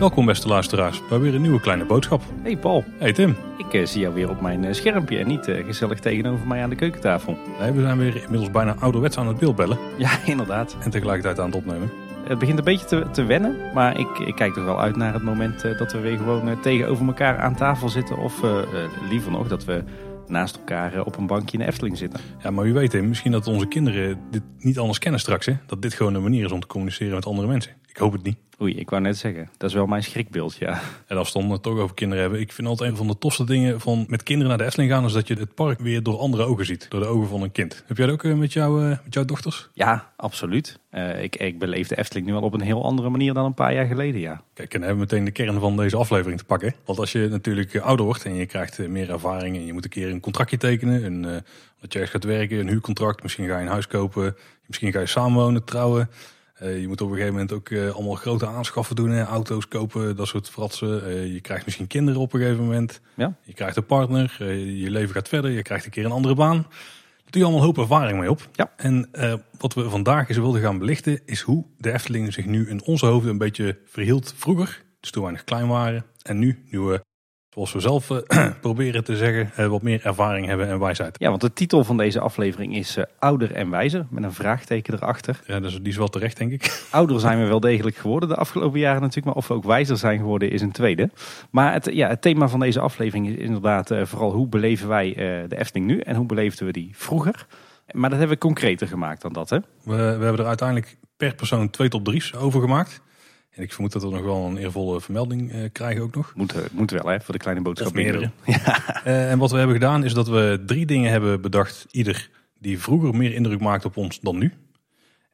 Welkom beste luisteraars bij weer een nieuwe kleine boodschap. Hey Paul, Hey Tim, ik eh, zie jou weer op mijn eh, schermpje en niet eh, gezellig tegenover mij aan de keukentafel. Nee, we zijn weer inmiddels bijna ouderwets aan het beeldbellen Ja, inderdaad. en tegelijkertijd aan het opnemen. Het begint een beetje te, te wennen, maar ik, ik kijk toch wel uit naar het moment dat we weer gewoon tegenover elkaar aan tafel zitten. Of liever nog, dat we naast elkaar eh, op een bankje in de Efteling zitten. Ja, maar wie weet misschien dat onze kinderen dit niet anders kennen straks. Hè? Dat dit gewoon een manier is om te communiceren met andere mensen. Ik hoop het niet. Oei, ik wou net zeggen, dat is wel mijn schrikbeeld, ja. En als we het dan toch over kinderen hebben. Ik vind altijd een van de tofste dingen van met kinderen naar de Efteling gaan... is dat je het park weer door andere ogen ziet. Door de ogen van een kind. Heb jij dat ook eh, met, jou, eh, met jouw dochters? Ja, absoluut. Eh, ik, ik beleef de Efteling nu al op een heel andere manier dan een paar jaar geleden, ja. Kijk, en dan hebben we meteen de kern van deze aflevering te pakken. Want als je natuurlijk ouder wordt en je krijgt meer ervaring... en je moet een keer een contractje tekenen... Een, eh, dat je ergens gaat werken, een huurcontract... misschien ga je een huis kopen, misschien ga je samenwonen, trouwen... Eh, je moet op een gegeven moment ook eh, allemaal grote aanschaffen doen. Hè? Auto's kopen, dat soort fratsen. Eh, je krijgt misschien kinderen op een gegeven moment. Ja. Je krijgt een partner. je leven gaat verder. Je krijgt een keer een andere baan. Daar doe je allemaal een hoop ervaring mee op. Ja. En wat we vandaag eens wilden gaan belichten... is hoe de Efteling zich nu in onze hoofden een beetje verhield vroeger. Dus toen wij nog klein waren. En nu, nu we, zoals we zelf eh, proberen te zeggen... eh, wat meer ervaring hebben en wijsheid. Ja, want de titel van deze aflevering is eh, Ouder en Wijzer, met een vraagteken erachter. Ja, dus die is wel terecht, denk ik. Ouder zijn we wel degelijk geworden de afgelopen jaren natuurlijk. Maar of we ook wijzer zijn geworden is een tweede. Maar het, ja, het thema van deze aflevering is inderdaad vooral hoe beleven wij de Efteling nu. En hoe beleefden we die vroeger. Maar dat hebben we concreter gemaakt dan dat hè. We, we hebben er uiteindelijk per persoon twee top drie's over gemaakt. En ik vermoed dat we nog wel een eervolle vermelding eh, krijgen ook nog. Moet, eh, moet wel hè, voor de kleine boodschap. Meerdere. Eh, en wat we hebben gedaan is dat we drie dingen hebben bedacht. Ieder die vroeger meer indruk maakte op ons dan nu.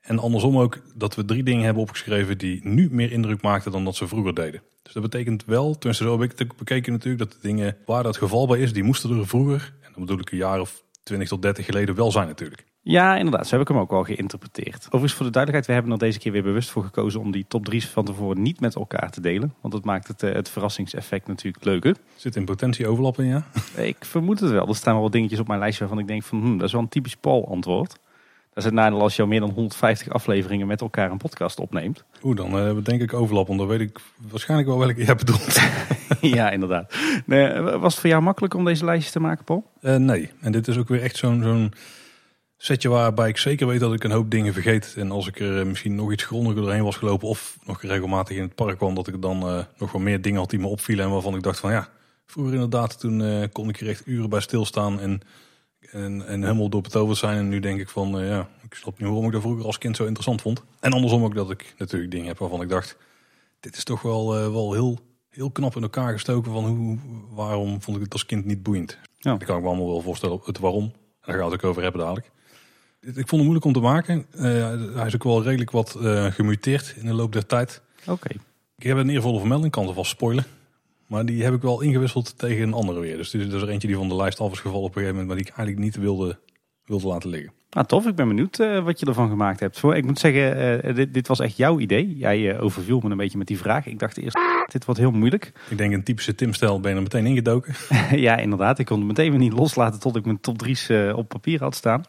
En andersom ook dat we drie dingen hebben opgeschreven die nu meer indruk maakten dan dat ze vroeger deden. Dus dat betekent wel, tenminste zo heb ik het bekeken natuurlijk, dat de dingen waar dat geval bij is, die moesten er vroeger, en dan bedoel ik een jaar of 20 tot 30 geleden, wel zijn natuurlijk. Ja, inderdaad. Zo heb ik hem ook wel geïnterpreteerd. Overigens voor de duidelijkheid, we hebben er deze keer weer bewust voor gekozen om die top drie's van tevoren niet met elkaar te delen. Want dat maakt het, eh, het verrassingseffect natuurlijk leuker. Zit in potentie overlap in, ja? Ik vermoed het wel. Er staan wel wat dingetjes op mijn lijstje waarvan ik denk van, hm, dat is wel een typisch Paul antwoord. Dat is het nadeel als je al meer dan 150 afleveringen met elkaar een podcast opneemt. Oeh, dan hebben we denk ik overlap, want dan weet ik waarschijnlijk wel welke je hebt bedoeld. ja, inderdaad. Nee, was het voor jou makkelijk om deze lijstjes te maken, Paul? Eh, nee, en dit is ook weer echt zo'n zo'n setje waarbij ik zeker weet dat ik een hoop dingen vergeet. En als ik er eh, misschien nog iets grondiger doorheen was gelopen of nog regelmatig in het park kwam, dat ik dan eh, nog wel meer dingen had die me opvielen en waarvan ik dacht van ja, vroeger inderdaad, toen eh, kon ik er echt uren bij stilstaan en, en, en helemaal door betoverd zijn. En nu denk ik van ja, ik snap niet waarom ik dat vroeger als kind zo interessant vond. En andersom ook dat ik natuurlijk dingen heb waarvan ik dacht, dit is toch wel, wel heel, heel knap in elkaar gestoken van hoe, waarom vond ik het als kind niet boeiend. Ja. Dat kan ik me allemaal wel voorstellen, het waarom. En daar gaan we het ook over hebben dadelijk. Ik vond het moeilijk om te maken. Eh, hij is ook wel redelijk wat eh, gemuteerd in de loop der tijd. Oké. Ik heb een eervolle vermelding, kan alvast spoilen. Maar die heb ik wel ingewisseld tegen een andere weer. Dus er is er eentje die van de lijst af is gevallen op een gegeven moment, maar die ik eigenlijk niet wilde, wilde laten liggen. Nou, tof. Ik ben benieuwd eh, wat je ervan gemaakt hebt. Voor, ik moet zeggen, eh, dit, dit was echt jouw idee. Jij eh, overviel me een beetje met die vraag. Ik dacht eerst, dit wordt heel moeilijk. Ik denk een typische Tim-stijl ben je er meteen ingedoken. ja, inderdaad. Ik kon het meteen weer niet loslaten tot ik mijn top drie's eh, op papier had staan.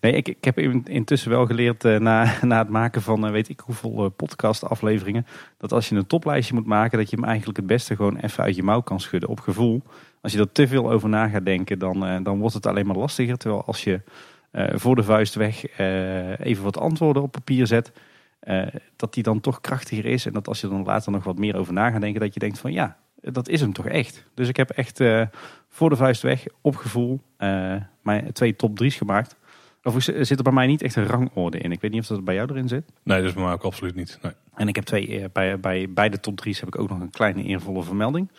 Nee, ik, ik heb in- intussen wel geleerd na, na het maken van weet ik hoeveel eh, podcast afleveringen. Dat als je een toplijstje moet maken, dat je hem eigenlijk het beste gewoon even uit je mouw kan schudden op gevoel. Als je er te veel over na gaat denken, dan, eh, dan wordt het alleen maar lastiger. Terwijl als je eh, voor de vuist weg eh, even wat antwoorden op papier zet, dat die dan toch krachtiger is. En dat als je dan later nog wat meer over na gaat denken, dat je denkt van ja, dat is hem toch echt. Dus ik heb echt voor de vuist weg, op gevoel, mijn twee top drie's gemaakt. Eh, zit er bij mij niet echt een rangorde in. Ik weet niet of dat bij jou erin zit. Nee, dat is bij mij ook absoluut niet. Nee. En ik heb twee, bij, bij beide top drie's heb ik ook nog een kleine eervolle vermelding.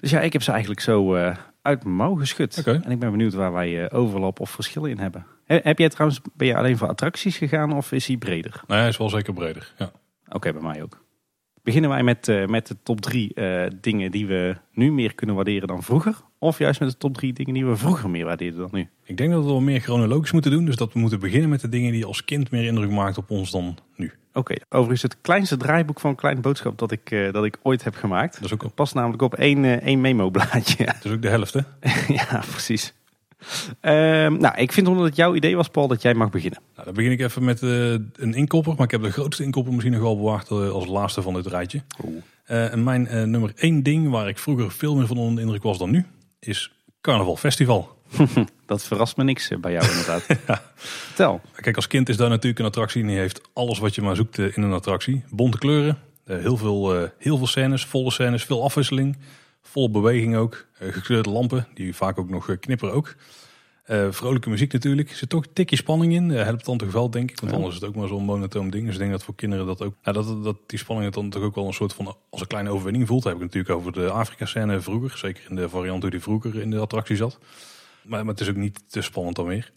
Dus ja, ik heb ze eigenlijk zo eh, uit mijn mouw geschud. En ik ben benieuwd waar wij eh, overlap of verschillen in hebben. He- heb jij trouwens, ben je alleen voor attracties gegaan of is hij breder? Nee, hij is wel zeker breder. Ja. Oké, bij mij ook. Beginnen wij met, eh, met de top drie dingen die we nu meer kunnen waarderen dan vroeger? Of juist met de top drie dingen die we vroeger meer waardeerden dan nu? Ik denk dat we wel meer chronologisch moeten doen. Dus dat we moeten beginnen met de dingen die als kind meer indruk maakten op ons dan nu. Oké, overigens het kleinste draaiboek van Kleine Boodschap dat ik, eh, dat ik ooit heb gemaakt. Dat is ook, past namelijk op één, eh, één memo blaadje. dat is ook de helft, hè? ja, precies. Ehm, nou, ik vind omdat het jouw idee was, Paul, dat jij mag beginnen. Nou, dan begin ik even met eh, een inkopper. Maar ik heb de grootste inkopper misschien nog wel bewaard als laatste van dit rijtje. En mijn nummer één ding waar ik vroeger veel meer van onder de indruk was dan nu, is Carnaval Festival. Dat verrast me niks eh, bij jou inderdaad. Ja. Vertel. Kijk, als kind is daar natuurlijk een attractie en die heeft alles wat je maar zoekt eh, in een attractie. Bonte kleuren, eh, heel, veel, heel veel scènes, volle scènes, veel afwisseling. Volle beweging ook, gekleurde lampen, die vaak ook nog knipperen ook. Vrolijke muziek natuurlijk. Er zit toch een tikje spanning in. Uh, helpt dan toch wel, denk ik. Want Ja. anders is het ook maar zo'n monotoom ding. Dus ik denk dat voor kinderen dat ook... Nou, dat, dat die spanning het dan toch ook wel een soort van... als een kleine overwinning voelt. Dat heb ik natuurlijk over de Afrika-scène vroeger. Zeker in de variant hoe die vroeger in de attractie zat. Maar, het is ook niet te spannend dan meer.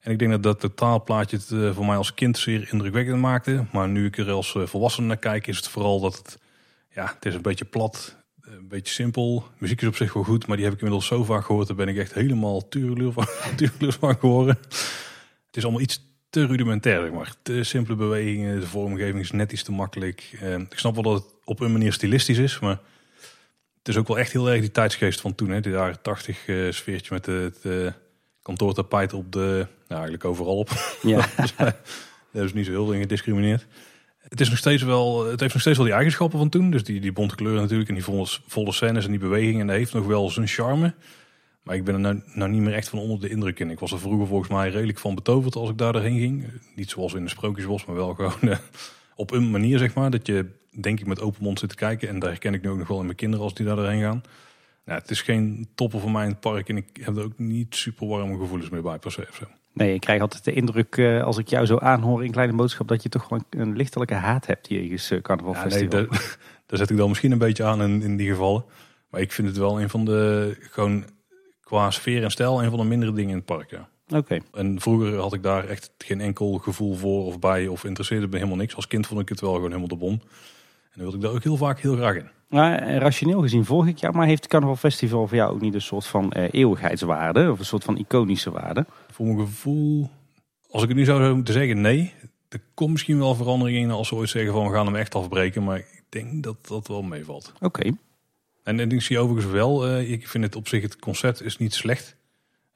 En ik denk dat dat totaalplaatje het eh, voor mij als kind zeer indrukwekkend maakte. Maar nu ik er als eh, volwassene naar kijk, is het vooral dat het... Ja, het is een beetje plat, eh, een beetje simpel. Muziek is op zich wel goed, maar die heb ik inmiddels zo vaak gehoord. Daar ben ik echt helemaal tureluur van, van geworden. Het is allemaal iets te rudimentair, zeg maar. Te simpele bewegingen, de vormgeving is net iets te makkelijk. Ik snap wel dat het op een manier stilistisch is, maar... Het is ook wel echt heel erg die tijdsgeest van toen, hè? De jaren tachtig eh, sfeertje met de, het eh, kantoortapijt op de... Nou, eigenlijk overal op. Ja. Daar is niet zo heel veel in gediscrimineerd. Het, is nog steeds wel, het heeft nog steeds wel die eigenschappen van toen. Dus die, die bonte kleuren natuurlijk en die volle, volle scènes en die bewegingen. En dat heeft nog wel zijn charme. Maar ik ben er nou, nou niet meer echt van onder de indruk in. Ik was er vroeger volgens mij redelijk van betoverd als ik daar doorheen ging. Niet zoals in de Sprookjesbos, maar wel gewoon eh, op een manier zeg maar. Dat je denk ik met open mond zit te kijken. En daar herken ik nu ook nog wel in mijn kinderen als die daar doorheen gaan. Nou, het is geen topper voor mij in het park. En ik heb er ook niet super warme gevoelens meer bij per se. Nee, ik krijg altijd de indruk eh, als ik jou zo aanhoor in Kleine Boodschap... dat je toch gewoon een lichtelijke haat hebt jegens uh, Carnaval Ja, nee, daar, daar zet ik dan misschien een beetje aan in, in die gevallen. Maar ik vind het wel een van de, gewoon qua sfeer en stijl, een van de mindere dingen in het park. Ja. Oké. En vroeger had ik daar echt geen enkel gevoel voor of bij of interesseerde me helemaal niks. Als kind vond ik het wel gewoon helemaal de bom. En dan wilde ik daar ook heel vaak heel graag in. Maar eh, rationeel gezien volg ik jou, maar heeft het Carnaval Festival voor jou ook niet een soort van eh, eeuwigheidswaarde of een soort van iconische waarde? Voor mijn gevoel, als ik het nu zou moeten zeggen, nee. Er komt misschien wel verandering in als ze ooit zeggen van we gaan hem echt afbreken. Maar ik denk dat dat wel meevalt. Oké. En, en ik zie overigens wel, eh, ik vind het op zich, het concept is niet slecht.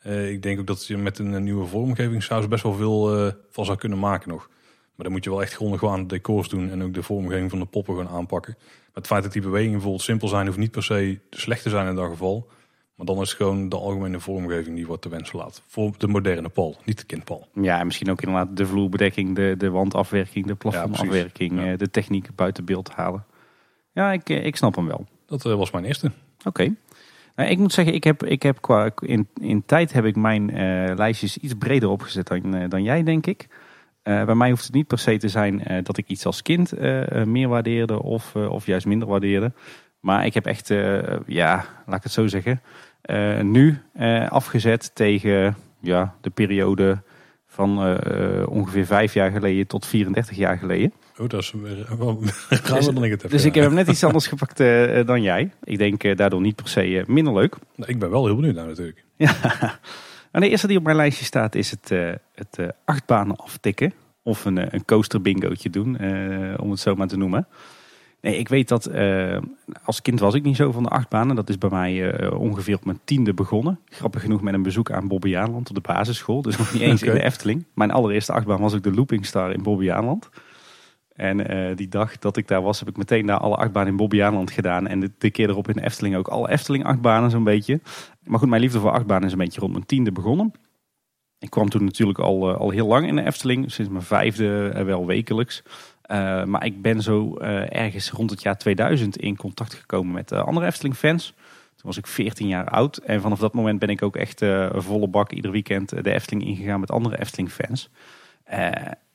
Eh, ik denk ook dat je met een, nieuwe vormgeving zou best wel veel eh, van zou kunnen maken nog. Maar dan moet je wel echt grondig aan de decors doen en ook de vormgeving van de poppen gaan aanpakken. Maar het feit dat die bewegingen bijvoorbeeld simpel zijn, hoeft niet per se slecht te zijn in dat geval. Maar dan is het gewoon de algemene vormgeving die wordt te wensen laat. Voor de moderne Paul, niet de kindpal. Ja, en misschien ook inderdaad de vloerbedekking, de, de wandafwerking, de plafondafwerking, Ja, eh, de techniek buiten beeld halen. Ja, ik, ik snap hem wel. Dat was mijn eerste. Oké. Ik moet zeggen, ik heb, ik heb qua, in, in tijd heb ik mijn eh, lijstjes iets breder opgezet dan, eh, dan jij, denk ik. Eh, bij mij hoeft het niet per se te zijn eh, dat ik iets als kind eh, eh, meer waardeerde of, eh, of juist minder waardeerde. Maar ik heb echt, eh, ja, laat ik het zo zeggen, eh, nu eh, afgezet tegen ja, de periode van eh, eh, ongeveer vijf jaar geleden tot 34 jaar geleden. Oh, dat is dan het heb. Dus ik heb hem net iets anders gepakt eh, dan jij. Ik denk eh, daardoor niet per se eh, minder leuk. Nou, ik ben wel heel benieuwd naar natuurlijk. Ja. En de eerste die op mijn lijstje staat is het, eh, het eh, achtbanen aftikken. Of een, eh, een coaster bingootje doen, eh, om het zo maar te noemen. Nee, ik weet dat eh, als kind was ik niet zo van de achtbanen. Dat is bij mij eh, ongeveer op mijn tiende begonnen. Grappig genoeg met een bezoek aan Bobbejaanland op de basisschool. Dus nog niet eens in de Efteling. Mijn allereerste achtbaan was ook de Looping Star in Bobbejaanland. En eh, die dag dat ik daar was, heb ik meteen daar alle achtbanen in Bobbejaanland gedaan. En de, keer erop in Efteling ook alle Efteling achtbanen zo'n beetje. Maar goed, mijn liefde voor achtbanen is een beetje rond mijn tiende begonnen. Ik kwam toen natuurlijk al, eh, al heel lang in de Efteling, sinds mijn vijfde eh, wel wekelijks. Maar ik ben zo ergens rond het jaar 2000 in contact gekomen met andere Efteling-fans. Toen was ik 14 jaar oud en vanaf dat moment ben ik ook echt volle bak ieder weekend de Efteling ingegaan met andere Efteling-fans.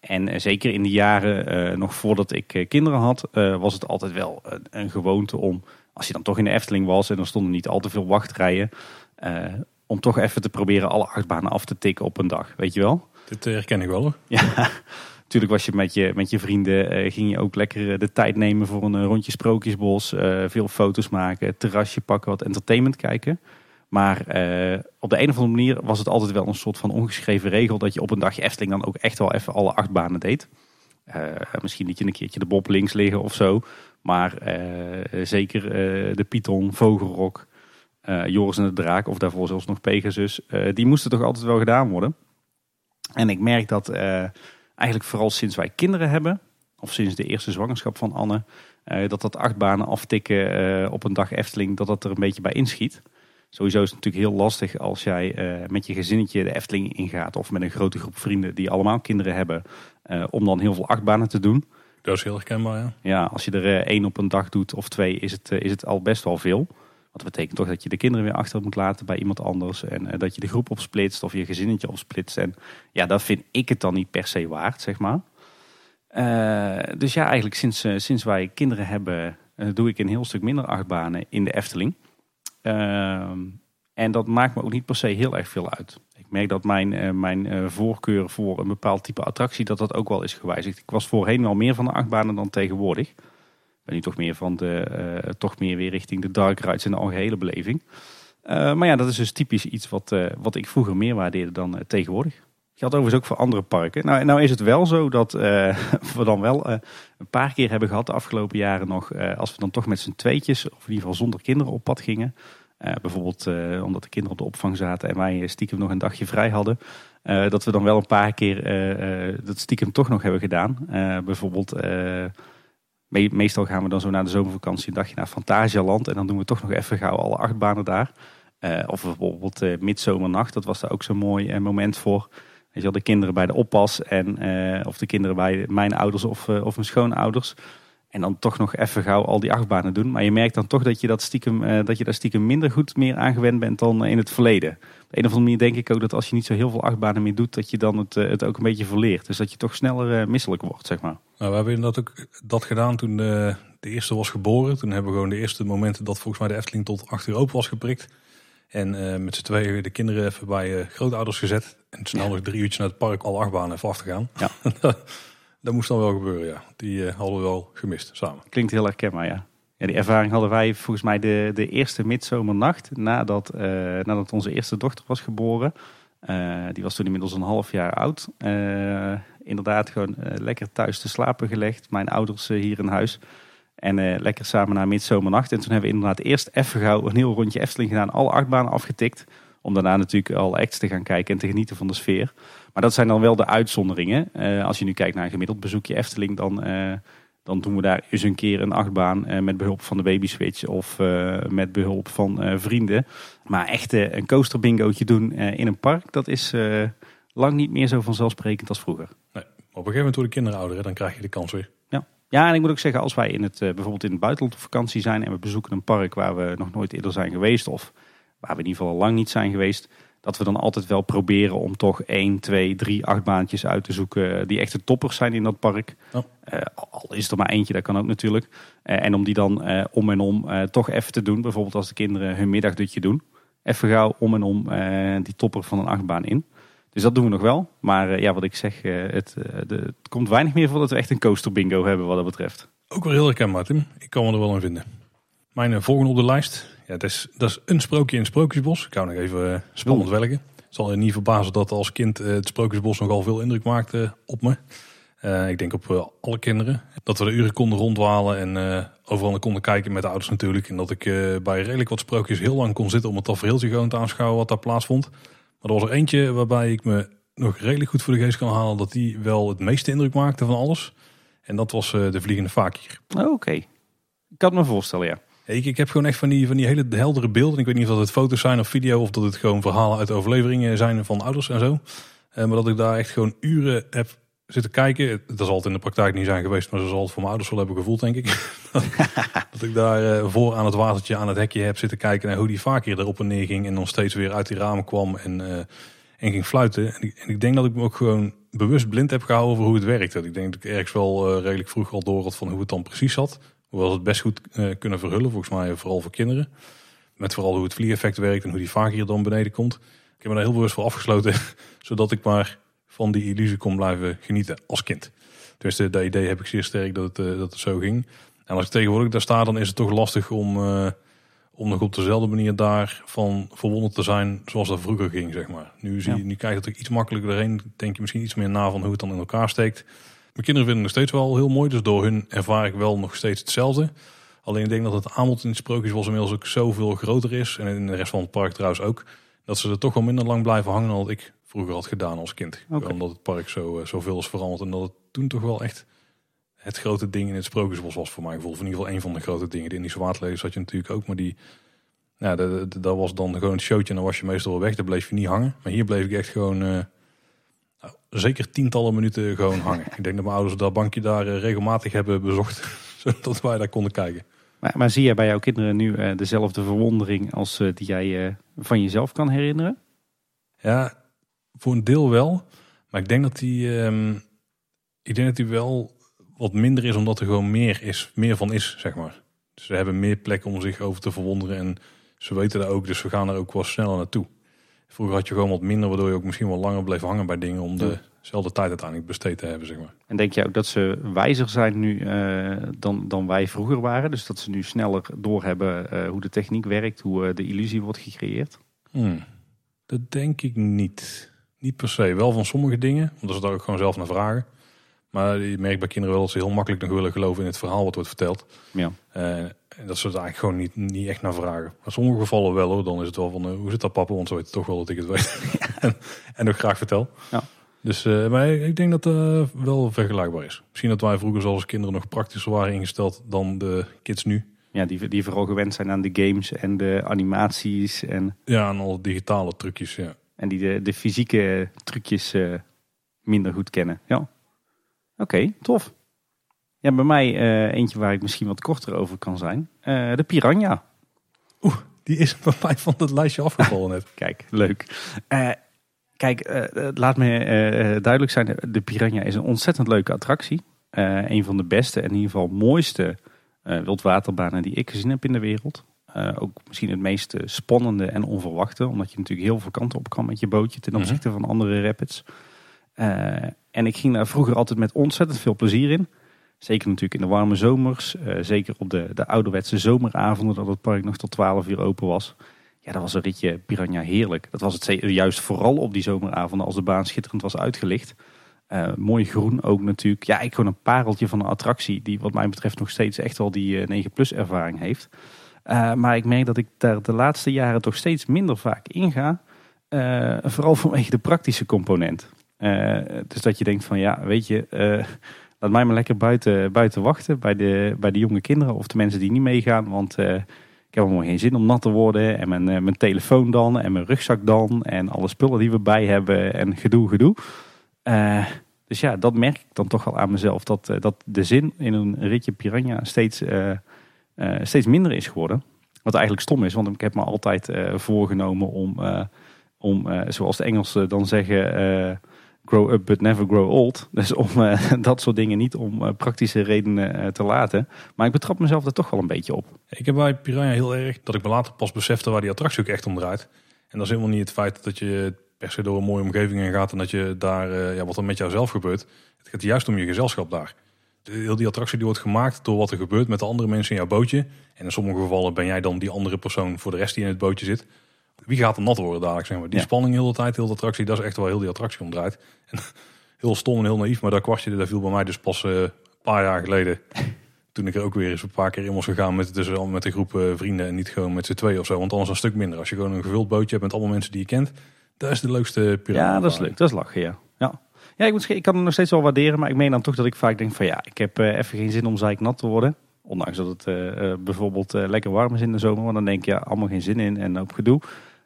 En eh, zeker in de jaren eh, nog voordat ik eh, kinderen had, was het altijd wel een, een gewoonte om, als je dan toch in de Efteling was en er stonden niet al te veel wachtrijen, om toch even te proberen alle achtbanen af te tikken op een dag, weet je wel? Dit herken ik wel hoor. Ja, natuurlijk was je met je, met je vrienden, ging je ook lekker de tijd nemen voor een rondje Sprookjesbos. veel foto's maken, terrasje pakken, wat entertainment kijken. Maar eh, op de een of andere manier was het altijd wel een soort van ongeschreven regel dat je op een dagje Efteling dan ook echt wel even alle acht banen deed. Eh, misschien liet je een keertje de Bob links liggen of zo. Maar eh, zeker de Python, Vogelrok, Joris en de Draak, of daarvoor zelfs nog Pegasus, die moesten toch altijd wel gedaan worden. En ik merk dat eigenlijk vooral sinds wij kinderen hebben, of sinds de eerste zwangerschap van Anne, dat dat acht banen aftikken op een dag Efteling, dat dat er een beetje bij inschiet. Sowieso is het natuurlijk heel lastig als jij met je gezinnetje de Efteling ingaat, of met een grote groep vrienden die allemaal kinderen hebben, om dan heel veel achtbanen te doen. Dat is heel herkenbaar, ja. Ja, als je er uh, één op een dag doet of twee, is het, is het al best wel veel. Want dat betekent toch dat je de kinderen weer achter moet laten bij iemand anders. En dat je de groep opsplitst of je gezinnetje opsplitst. En ja, dat vind ik het dan niet per se waard, zeg maar. dus ja, eigenlijk sinds, sinds wij kinderen hebben, doe ik een heel stuk minder achtbanen in de Efteling. Ehm, en dat maakt me ook niet per se heel erg veel uit. Ik merk dat mijn, uh, mijn uh, voorkeur voor een bepaald type attractie, dat dat ook wel is gewijzigd. Ik was voorheen wel meer van de achtbanen dan tegenwoordig. Ben nu toch meer van de, uh, toch meer weer richting de dark rides en de algehele beleving. maar ja, dat is dus typisch iets wat, wat ik vroeger meer waardeerde dan tegenwoordig. Geldt overigens ook voor andere parken. Nou, nou is het wel zo dat we dan wel een paar keer hebben gehad de afgelopen jaren nog, als we dan toch met z'n tweetjes, of in ieder geval zonder kinderen op pad gingen, bijvoorbeeld omdat de kinderen op de opvang zaten en wij stiekem nog een dagje vrij hadden. Dat we dan wel een paar keer dat stiekem toch nog hebben gedaan. bijvoorbeeld, me meestal gaan we dan zo na de zomervakantie een dagje naar Fantasialand. En dan doen we toch nog even gauw alle achtbanen daar. of bijvoorbeeld Midzomernacht, dat was daar ook zo'n mooi moment voor. Weet je wel, de kinderen bij de oppas en, of de kinderen bij mijn ouders of, of mijn schoonouders. En dan toch nog even gauw al die achtbanen doen. Maar je merkt dan toch dat je, dat stiekem, uh, dat je daar stiekem minder goed meer aangewend bent dan in het verleden. Op een of andere manier denk ik ook dat als je niet zo heel veel achtbanen meer doet, dat je dan het, uh, het ook een beetje verleert. Dus dat je toch sneller uh, misselijk wordt, zeg maar. Nou, we hebben inderdaad ook dat gedaan toen de, de, eerste was geboren. Toen hebben we gewoon de eerste momenten dat volgens mij de Efteling tot acht uur open was geprikt. En met z'n tweeën de kinderen even bij grootouders gezet. En snel nog drie uurtjes naar het park alle achtbanen even af te gaan. Ja. Dat moest dan wel gebeuren, ja. Die uh, hadden we wel gemist samen. Klinkt heel herkenbaar, ja. ja. Die ervaring hadden wij volgens mij de, de eerste midzomernacht nadat, uh, nadat onze eerste dochter was geboren. Uh, die was toen inmiddels een half jaar oud. inderdaad, gewoon lekker thuis te slapen gelegd. Mijn ouders hier in huis. En lekker samen naar midzomernacht. En toen hebben we inderdaad eerst even gauw een heel rondje Efteling gedaan. Alle achtbanen afgetikt. Om daarna natuurlijk al acts te gaan kijken en te genieten van de sfeer. Maar dat zijn dan wel de uitzonderingen. Uh, als je nu kijkt naar een gemiddeld bezoekje Efteling, dan, uh, dan doen we daar eens een keer een achtbaan uh, met behulp van de baby switch of met behulp van vrienden. Maar echt een coaster bingootje doen in een park, dat is lang niet meer zo vanzelfsprekend als vroeger. Nee, op een gegeven moment worden kinderen ouder, dan krijg je de kans weer. Ja. ja, en ik moet ook zeggen, als wij in het, bijvoorbeeld in het buitenland op vakantie zijn en we bezoeken een park waar we nog nooit eerder zijn geweest of waar we in ieder geval al lang niet zijn geweest, dat we dan altijd wel proberen om toch 1, 2, 3 achtbaantjes uit te zoeken die echte toppers zijn in dat park. Uh, al is er maar eentje, dat kan ook natuurlijk. Uh, en om die dan uh, om en om toch even te doen. Bijvoorbeeld als de kinderen hun middagdutje doen. Even gauw om en om die topper van een achtbaan in. Dus dat doen we nog wel. Maar ja, wat ik zeg, het, de, het komt weinig meer voor dat we echt een coaster bingo hebben wat dat betreft. Ook wel heel herkenbaar Tim. Ik kan me er wel in vinden. Mijn volgende op de lijst ja, dat is, dat is een sprookje in het Sprookjesbos. Ik hou nog even uh, spannend welken. Het zal je niet verbazen dat als kind uh, het Sprookjesbos nogal veel indruk maakte op me. Uh, ik denk op alle kinderen. Dat we de uren konden rondwalen en overal konden kijken met de ouders natuurlijk. En dat ik bij redelijk wat sprookjes heel lang kon zitten om het tafereeltje gewoon te aanschouwen wat daar plaatsvond. Maar er was er eentje waarbij ik me nog redelijk goed voor de geest kan halen dat die wel het meeste indruk maakte van alles. En dat was de Vliegende Fakir. Oh, Oké, ik kan me voorstellen, ja. Ik, ik heb gewoon echt van die, van die hele heldere beelden. Ik weet niet of dat het foto's zijn of video of dat het gewoon verhalen uit overleveringen zijn van ouders en zo. Eh, maar dat ik daar echt gewoon uren heb zitten kijken. Dat zal altijd in de praktijk niet zijn geweest, maar zo zal het voor mijn ouders wel hebben gevoeld, denk ik. dat ik daar uh, voor aan het watertje, aan het hekje heb zitten kijken naar hoe die vaak hier erop en neer ging. En dan steeds weer uit die ramen kwam en, uh, en ging fluiten. En ik, en ik, denk dat ik me ook gewoon bewust blind heb gehouden over hoe het werkte. Ik denk dat ik ergens wel redelijk vroeg al door had van hoe het dan precies zat. Hoewel het best goed uh, kunnen verhullen, volgens mij vooral voor kinderen. Met vooral hoe het vliegeffect werkt en hoe die vaak hier dan beneden komt. Ik heb me daar heel bewust voor afgesloten, zodat ik maar van die illusie kon blijven genieten als kind. Dus dat idee heb ik zeer sterk dat het, uh, dat het zo ging. En als ik tegenwoordig daar sta, dan is het toch lastig om, uh, om nog op dezelfde manier daarvan verwonderd te zijn zoals dat vroeger ging, zeg maar. Nu, zie, ja. nu kijk je er iets makkelijker doorheen. Denk je misschien iets meer na van hoe het dan in elkaar steekt. Mijn kinderen vinden het nog steeds wel heel mooi, dus door hun ervaar ik wel nog steeds hetzelfde. Alleen ik denk dat het aanbod in het Sprookjesbos inmiddels ook zoveel groter is. En in de rest van het park trouwens ook. Dat ze er toch wel minder lang blijven hangen dan ik vroeger had gedaan als kind. Omdat het park zo, eh, zoveel is veranderd. En dat het toen toch wel echt het grote ding in het Sprookjesbos was voor mijn gevoel. Of in ieder geval een van de grote dingen. De Indische waterlelies had je natuurlijk ook. Maar die, ja, dat, was dan gewoon het showtje. En dan was je meestal wel weg. Daar bleef je niet hangen. Maar hier bleef ik echt gewoon... eh, nou, zeker tientallen minuten gewoon hangen. ik denk dat mijn ouders dat bankje daar eh, regelmatig hebben bezocht. zodat wij daar konden kijken. Maar, maar zie jij bij jouw kinderen nu eh, dezelfde verwondering als eh, die jij eh, van jezelf kan herinneren? Ja, voor een deel wel. Maar ik denk dat die, ehm, ik denk dat die wel wat minder is, omdat er gewoon meer, is, meer van is, zeg maar. Dus ze hebben meer plek om zich over te verwonderen. En ze weten dat ook, dus we gaan er ook wel sneller naartoe. Vroeger had je gewoon wat minder, waardoor je ook misschien wel langer bleef hangen bij dingen om dezelfde tijd uiteindelijk besteed te hebben, zeg maar. En denk jij ook dat ze wijzer zijn nu eh, dan, dan wij vroeger waren? Dus dat ze nu sneller doorhebben eh hoe de techniek werkt, hoe eh, de illusie wordt gecreëerd? Hmm, Dat denk ik niet. Niet per se. Wel van sommige dingen, omdat ze daar ook gewoon zelf naar vragen. Maar je merkt bij kinderen wel dat ze heel makkelijk nog willen geloven in het verhaal wat wordt verteld. Ja. Eh, en dat ze het eigenlijk gewoon niet, niet echt naar vragen. Maar sommige gevallen wel hoor. Dan is het wel van, eh, hoe zit dat papa? Want ze weten toch wel dat ik het weet. en, en ook graag vertel. Ja. Dus eh, maar ik denk dat het wel vergelijkbaar is. Misschien dat wij vroeger zoals kinderen nog praktischer waren ingesteld dan de kids nu. Ja, die, die vooral gewend zijn aan de games en de animaties en, Ja, en al digitale trucjes. Ja. en die de, de fysieke trucjes minder goed kennen. Ja. Oké, tof. Ja, bij mij eh, eentje waar ik misschien wat korter over kan zijn. Eh, de Piranha. Die is bij mij van het lijstje afgevallen net. Kijk, leuk. Eh, kijk, eh, laat me eh, duidelijk zijn. De Piranha is een ontzettend leuke attractie. Eh, een van de beste en in ieder geval mooiste eh, wildwaterbanen die ik gezien heb in de wereld. Eh, ook misschien het meest spannende en onverwachte. Omdat je natuurlijk heel veel kanten op kan met je bootje ten Mhm. opzichte van andere rapids. Eh, en ik ging daar vroeger altijd met ontzettend veel plezier in. Zeker natuurlijk in de warme zomers. eh, zeker op de, de ouderwetse zomeravonden dat het park nog tot 12 uur open was. Ja, dat was een ritje Piranha heerlijk. Dat was het juist vooral op die zomeravonden als de baan schitterend was uitgelicht. Eh, mooi groen ook natuurlijk. Ja, ik gewoon een pareltje van een attractie die wat mij betreft nog steeds echt wel die eh, 9 plus ervaring heeft. Eh, maar ik merk dat ik daar de laatste jaren toch steeds minder vaak inga. Eh, vooral vanwege de praktische component. Eh, dus dat je denkt van ja, weet je, eh, laat mij maar lekker buiten, buiten wachten bij de, bij de jonge kinderen of de mensen die niet meegaan. Want eh, ik heb helemaal geen zin om nat te worden. En mijn, mijn telefoon dan en mijn rugzak dan en alle spullen die we bij hebben en gedoe, gedoe. Dus ja, dat merk ik dan toch wel aan mezelf. Dat, dat de zin in een ritje Piranha steeds, steeds minder is geworden. Wat eigenlijk stom is, want ik heb me altijd voorgenomen om, om zoals de Engelsen dan zeggen, grow up but never grow old. Dus om eh, dat soort dingen niet om eh, praktische redenen eh, te laten. Maar ik betrap mezelf er toch wel een beetje op. Ik heb bij Piranha heel erg dat ik me later pas besefte waar die attractie ook echt om draait. En dat is helemaal niet het feit dat je per se door een mooie omgeving heen gaat en dat je daar, ja, wat er met jouzelf gebeurt. Het gaat juist om je gezelschap daar. Heel die attractie die wordt gemaakt door wat er gebeurt met de andere mensen in jouw bootje. En in sommige gevallen ben jij dan die andere persoon voor de rest die in het bootje zit. Wie gaat er nat worden dadelijk, zeg maar. Die Ja. spanning heel de tijd, heel de attractie, dat is echt wel heel die attractie omdraait. En heel stom en heel naïef, maar dat kwartje dat viel bij mij dus pas eh, een paar jaar geleden. Toen ik er ook weer eens een paar keer in was gegaan met, dus al met een groep eh, vrienden en niet gewoon met z'n tweeën of zo. Want anders een stuk minder. Als je gewoon een gevuld bootje hebt met allemaal mensen die je kent, dat is de leukste piranha. Ja, dat is leuk. Dat is lachen, ja. Ja, ja ik, moet, ik kan het nog steeds wel waarderen. Maar ik meen dan toch dat ik vaak denk van ja, ik heb eh, even geen zin om zeiknat te worden. Ondanks dat het eh, eh, bijvoorbeeld eh, lekker warm is in de zomer. Want dan denk je, ja, allemaal geen zin in en op gedoe.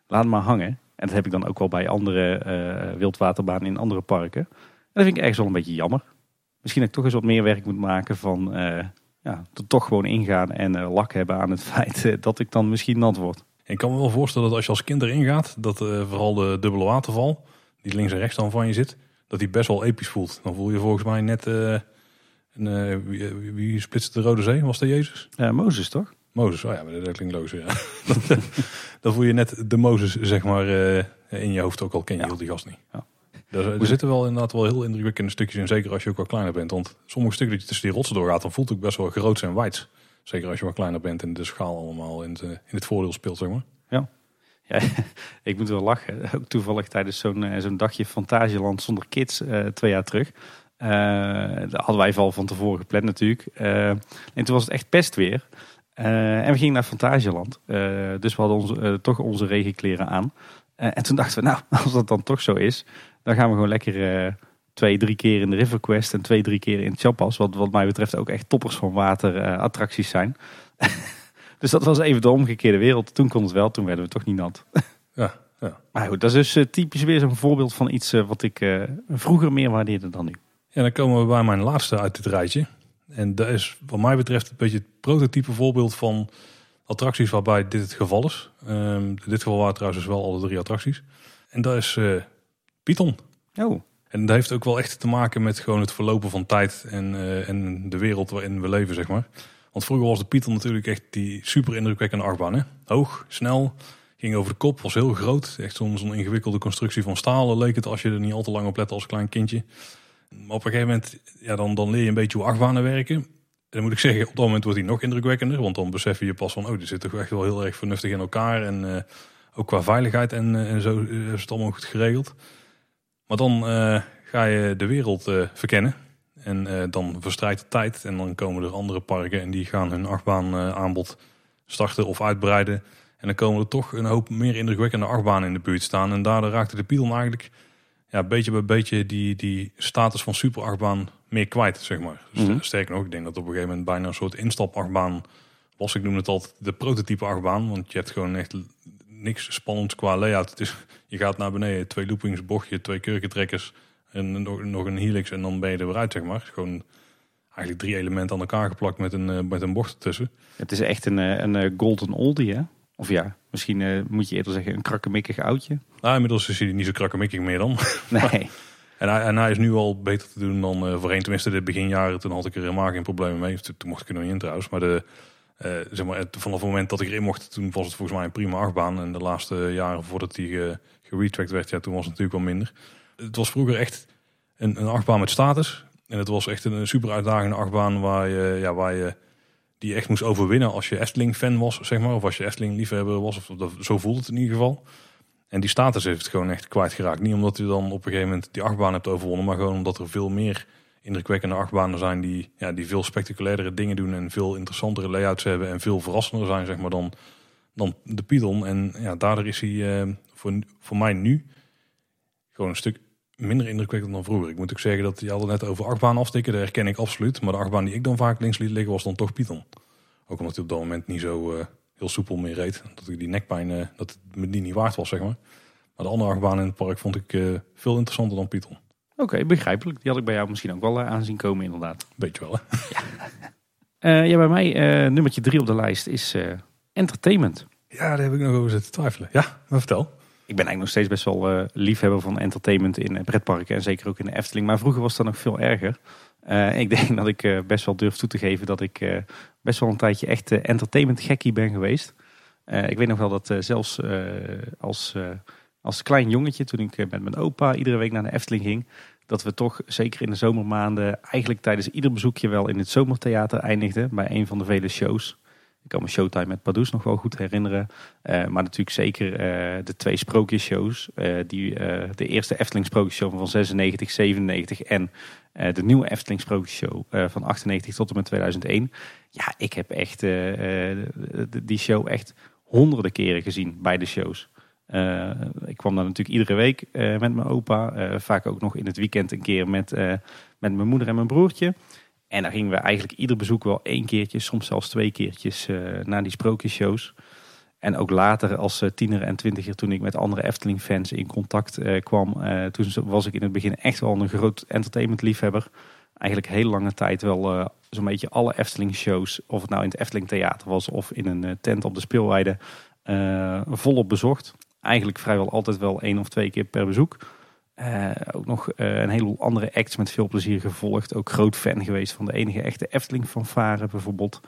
Laat maar hangen. En dat heb ik dan ook wel bij andere wildwaterbanen in andere parken. En dat vind ik ergens wel een beetje jammer. Misschien dat ik toch eens wat meer werk moet maken van ja, er toch gewoon ingaan en lak hebben aan het feit dat ik dan misschien nat word. Ik kan me wel voorstellen dat als je als kind erin gaat, dat vooral de dubbele waterval, die links en rechts dan van je zit, dat die best wel episch voelt. Dan voel je volgens mij net, eh, een, eh, wie, wie, wie splitste de Rode Zee? Was dat Jezus? Eh Mozes toch? Mozes, oh ja, maar dat klinkt logisch. Ja. Dat, eh, dan voel je net de Mozes, zeg maar, eh, in je hoofd ook al ken je Ja. heel die gast niet. Ja. Er, er zitten wel inderdaad wel heel indrukwekkende stukjes in, zeker als je ook wat kleiner bent. Want sommige stukken dat je tussen die rotsen doorgaat, dan voelt het ook best wel groot en wijd. Zeker als je wat kleiner bent en de schaal allemaal in het, eh, in het voordeel speelt, zeg maar. Ja, ik moet wel lachen. Ook toevallig tijdens zo'n eh, zo'n dagje Fantasieland zonder kids eh, twee jaar terug. Eh dat hadden wij al van tevoren gepland natuurlijk. Eh, en toen was het echt pestweer. en we gingen naar Fantasieland. dus we hadden onze, toch onze regenkleren aan. en toen dachten we, nou, als dat dan toch zo is, dan gaan we gewoon lekker twee, drie keer in de River Quest en twee, drie keer in Chapas. Wat wat mij betreft ook echt toppers van waterattracties zijn. dus dat was even de omgekeerde wereld. Toen kon het wel, toen werden we toch niet nat. ja, ja. Maar goed, dat is dus typisch weer zo'n voorbeeld van iets wat ik vroeger meer waardeerde dan nu. Ja, dan komen we bij mijn laatste uit dit rijtje. En dat is wat mij betreft een beetje het prototype voorbeeld van attracties waarbij dit het geval is. Um, in dit geval waren trouwens dus wel alle drie attracties. En dat is uh, Python. Oh. En dat heeft ook wel echt te maken met gewoon het verlopen van tijd en, uh, en de wereld waarin we leven, zeg maar. Want vroeger was de Python natuurlijk echt die super indrukwekkende achtbaan. Hè? Hoog, snel, ging over de kop, was heel groot. Echt zo'n zo'n ingewikkelde constructie van stalen leek het als je er niet al te lang op lette als klein kindje. Maar op een gegeven moment, ja, dan, dan leer je een beetje hoe achtbanen werken. En dan moet ik zeggen, op dat moment wordt hij nog indrukwekkender. Want dan besef je pas van, oh, die zit toch echt wel heel erg vernuftig in elkaar. En uh, ook qua veiligheid en, uh, en zo is het allemaal goed geregeld. Maar dan ga je de wereld verkennen. En dan verstrijkt de tijd. En dan komen er andere parken en die gaan hun achtbaan aanbod starten of uitbreiden. En dan komen er toch een hoop meer indrukwekkende achtbanen in de buurt staan. En daardoor raakte de Python eigenlijk ja, beetje bij beetje die, die status van superachtbaan meer kwijt, zeg maar. Mm Sterker nog, ik denk dat op een gegeven moment bijna een soort instapachtbaan was. Ik noem het altijd de prototype achtbaan, want je hebt gewoon echt niks spannends qua layout. Het is, je gaat naar beneden, twee loopings, bochtje, twee kurkentrekkers en nog, nog een helix en dan ben je er weer uit, zeg maar. Gewoon eigenlijk drie elementen aan elkaar geplakt met een, eh, met een bocht ertussen. Het is echt een, eh, een golden oldie, hè? Of ja, misschien uh, moet je eerder zeggen een krakkemikkig oudje. Nou, inmiddels is hij niet zo krakkemikkig meer dan. Nee. en, hij, en hij is nu al beter te doen dan uh, voorheen. Tenminste, de beginjaren, toen had ik er helemaal geen problemen mee. Toen mocht ik er nog niet in trouwens. Maar, de, uh, zeg maar vanaf het moment dat ik erin mocht, toen was het volgens mij een prima achtbaan. En de laatste jaren voordat hij ge, geretracked werd, ja, toen was het natuurlijk wel minder. Het was vroeger echt een, een achtbaan met status. En het was echt een, super uitdagende achtbaan waar je... Ja, waar je die je echt moest overwinnen als je Efteling-fan was, zeg maar. Of als je Efteling-liefhebber was. Of dat, zo voelt het in ieder geval. En die status heeft het gewoon echt kwijtgeraakt. Niet omdat je dan op een gegeven moment die achtbaan hebt overwonnen. Maar gewoon omdat er veel meer indrukwekkende achtbanen zijn. Die, ja, die veel spectaculairdere dingen doen. En veel interessantere layouts hebben. En veel verrassender zijn, zeg maar, dan, dan de Python. En ja, daardoor is hij uh, voor, voor mij nu gewoon een stuk minder indrukwekkend dan vroeger. Ik moet ook zeggen dat je had net over achtbaan aftikken, daar herken ik absoluut. Maar de achtbaan die ik dan vaak links liet liggen was dan toch Python. Ook omdat hij op dat moment niet zo uh, heel soepel meer reed. Dat ik die nekpijn, uh, dat het me die niet waard was, zeg maar. Maar de andere achtbaan in het park vond ik uh, veel interessanter dan Python. Oké, begrijpelijk. Die had ik bij jou misschien ook wel aanzien komen inderdaad. Beetje wel, hè? Ja, ja bij mij nummertje drie op de lijst is entertainment. Ja, daar heb ik nog over zitten twijfelen. Ja, maar vertel ik ben eigenlijk nog steeds best wel uh, liefhebber van entertainment in pretparken. En zeker ook in de Efteling. Maar vroeger was dat nog veel erger. Uh, ik denk dat ik uh, best wel durf toe te geven dat ik best wel een tijdje echt entertainment gekkie ben geweest. ik weet nog wel dat zelfs als, als klein jongetje, toen ik met mijn opa iedere week naar de Efteling ging, dat we toch zeker in de zomermaanden eigenlijk tijdens ieder bezoekje wel in het zomertheater eindigden bij een van de vele shows. Ik kan me Showtime met Pardoes nog wel goed herinneren. Maar natuurlijk zeker de twee sprookjesshows. Uh, die, de eerste Efteling sprookjesshow van 96, 97 en de nieuwe Efteling sprookjesshow van 98 tot en met 2001. Ja, ik heb echt die show echt honderden keren gezien bij de shows. ik kwam daar natuurlijk iedere week met mijn opa. vaak ook nog in het weekend een keer met, met mijn moeder en mijn broertje. En dan gingen we eigenlijk ieder bezoek wel één keertje, soms zelfs twee keertjes naar die sprookjesshows. En ook later als uh, tiener en twintiger toen ik met andere Efteling fans in contact uh, kwam. toen was ik in het begin echt wel een groot entertainment liefhebber. Eigenlijk heel lange tijd wel zo'n beetje alle Efteling shows. Of het nou in het Efteling theater was of in een tent op de speelweide. volop bezocht. Eigenlijk vrijwel altijd wel één of twee keer per bezoek. Ook nog een heleboel andere acts met veel plezier gevolgd. Ook groot fan geweest van de enige echte Efteling fanfare bijvoorbeeld.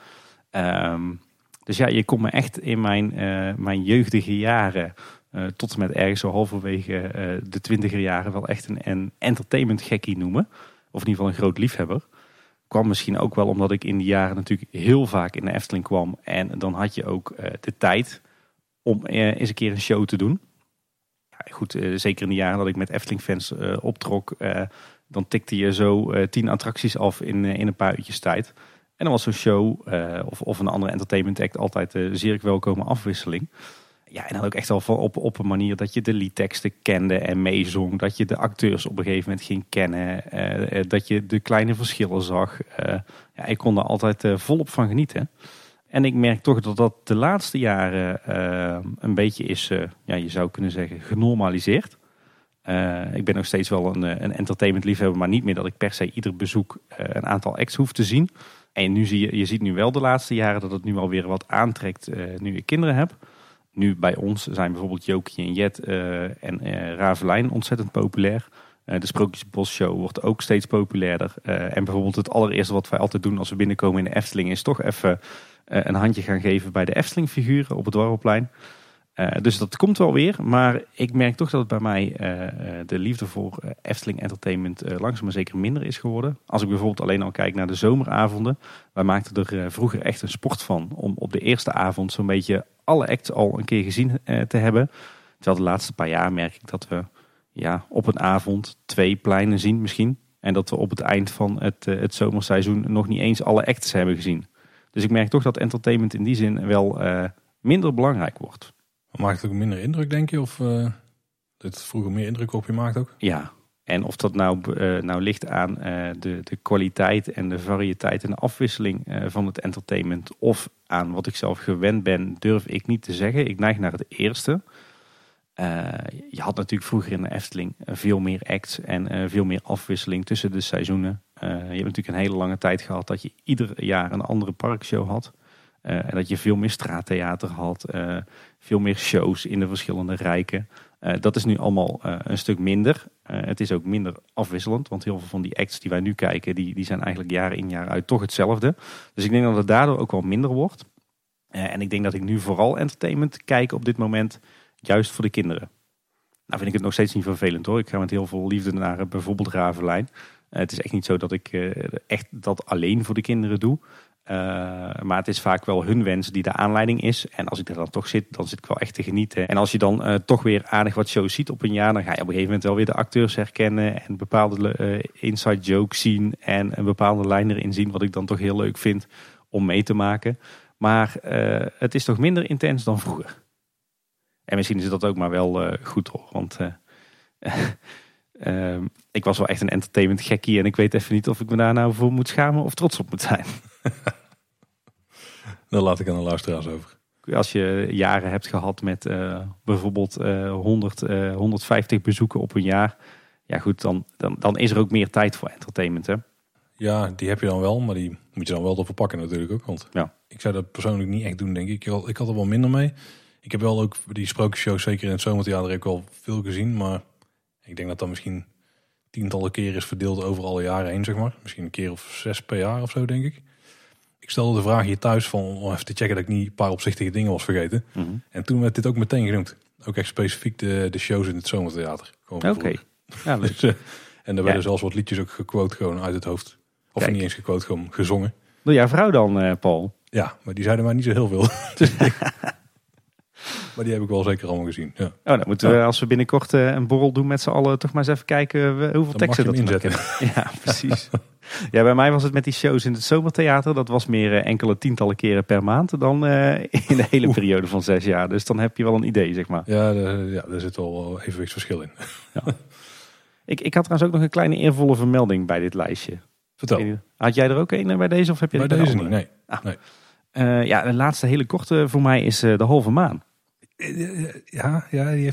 Um, dus ja, je komt me echt in mijn, uh, mijn jeugdige jaren, tot en met ergens zo halverwege de twintiger jaren, wel echt een, een entertainment gekkie noemen. Of in ieder geval een groot liefhebber. Kwam misschien ook wel omdat ik in die jaren natuurlijk heel vaak in de Efteling kwam. En dan had je ook de tijd om eens een keer een show te doen goed, eh, zeker in de jaren dat ik met Efteling-fans eh, optrok, eh, dan tikte je zo tien attracties af in, in een paar uurtjes tijd. En dan was zo'n show uh, of, of een andere entertainment act altijd een zeer welkome afwisseling. Ja, en dan ook echt wel op, op een manier dat je de liedteksten kende en meezong. Dat je de acteurs op een gegeven moment ging kennen. Uh, dat je de kleine verschillen zag. ja, ik kon er altijd volop van genieten. En ik merk toch dat dat de laatste jaren een beetje is, ja, je zou kunnen zeggen, genormaliseerd. Ik ben nog steeds wel een, een entertainment liefhebber, maar niet meer dat ik per se ieder bezoek een aantal acts hoef te zien. En nu zie je, je ziet nu wel de laatste jaren dat het nu alweer wat aantrekt uh, nu ik kinderen heb. Nu bij ons zijn bijvoorbeeld Jokie en Jet en Ravelijn ontzettend populair. de Sprookjesbos Show wordt ook steeds populairder. en bijvoorbeeld het allereerste wat wij altijd doen als we binnenkomen in de Efteling is toch even een handje gaan geven bij de Efteling figuren op het Dwarrelplein. Uh, dus dat komt wel weer. Maar ik merk toch dat het bij mij uh, de liefde voor Efteling Entertainment langzaam maar zeker minder is geworden. Als ik bijvoorbeeld alleen al kijk naar de zomeravonden. Wij maakten er vroeger echt een sport van. Om op de eerste avond zo'n beetje alle acts al een keer gezien te hebben. Terwijl de laatste paar jaar merk ik dat we ja, op een avond twee pleinen zien misschien. En dat we op het eind van het, het zomerseizoen nog niet eens alle acts hebben gezien. Dus ik merk toch dat entertainment in die zin wel minder belangrijk wordt. Maakt het ook minder indruk, denk je? Of uh, het vroeger meer indruk op je maakt ook? Ja, en of dat nou, uh, nou ligt aan uh, de, de kwaliteit en de variëteit en de afwisseling van het entertainment. Of aan wat ik zelf gewend ben, durf ik niet te zeggen. Ik neig naar het eerste. je had natuurlijk vroeger in de Efteling veel meer acts en veel meer afwisseling tussen de seizoenen. je hebt natuurlijk een hele lange tijd gehad dat je ieder jaar een andere parkshow had. En dat je veel meer straattheater had veel meer shows in de verschillende rijken. Uh, dat is nu allemaal een stuk minder. Het is ook minder afwisselend, want heel veel van die acts die wij nu kijken, die, die zijn eigenlijk jaar in jaar uit toch hetzelfde. Dus ik denk dat het daardoor ook wel minder wordt. en ik denk dat ik nu vooral entertainment kijk op dit moment, juist voor de kinderen. Nou vind ik het nog steeds niet vervelend hoor. Ik ga met heel veel liefde naar bijvoorbeeld Ravelijn. het is echt niet zo dat ik echt dat alleen voor de kinderen doe. Uh, maar het is vaak wel hun wens die de aanleiding is. En als ik er dan toch zit, dan zit ik wel echt te genieten. En als je dan uh, toch weer aardig wat shows ziet op een jaar, dan ga je op een gegeven moment wel weer de acteurs herkennen en bepaalde uh, inside jokes zien en een bepaalde lijn erin zien, wat ik dan toch heel leuk vind om mee te maken. Maar het is toch minder intens dan vroeger. En misschien is dat ook maar wel goed hoor, want ik was wel echt een entertainment gekkie en ik weet even niet of ik me daar nou voor moet schamen of trots op moet zijn. Dan laat ik aan de luisteraars over. Als je jaren hebt gehad met uh, bijvoorbeeld uh, 100, uh, 150 bezoeken op een jaar. Ja goed, dan, dan, dan is er ook meer tijd voor entertainment hè? Ja, die heb je dan wel, maar die moet je dan wel ervoor pakken natuurlijk ook. Want ja. ik zou dat persoonlijk niet echt doen denk ik. Ik had, ik had er wel minder mee. Ik heb wel ook die sprookjeshows, zeker in het zomertheater, heb ik wel veel gezien. Maar ik denk dat dat misschien tientallen keren is verdeeld over alle jaren heen, zeg maar. Misschien een keer of zes per jaar of zo, denk ik ik stelde de vraag hier thuis van, om even te checken dat ik niet een paar opzichtige dingen was vergeten. Mhm. En toen werd dit ook meteen genoemd. Ook echt specifiek de, de shows in het zomertheater. Oké. Ja, dus, uh, en er werden zelfs wat liedjes ook gequote gewoon uit het hoofd. Of niet eens gequote, gewoon gezongen. Door jouw vrouw dan, uh, Paul? Ja, maar die zeiden maar niet zo heel veel. Dus maar die heb ik wel zeker allemaal gezien. Ja. Oh, dan moeten we als we binnenkort uh, een borrel doen met z'n allen toch maar eens even kijken hoeveel teksten dat inzetten. Ja, precies. Ja, bij mij was het met die shows in het zomertheater. Dat was meer eh, enkele tientallen keren per maand dan uh, in de hele periode van zes jaar. Dus dan heb je wel een idee, zeg maar. Ja, ja daar zit wel evenwichtsverschil in. Ja. ik, ik had trouwens ook nog een kleine eervolle vermelding bij dit lijstje. Vertel. Had jij er ook een bij deze of heb je Bij deze niet, nee. Ah. nee. Ja, de laatste hele korte voor mij is de halve maan. Ja, ja die,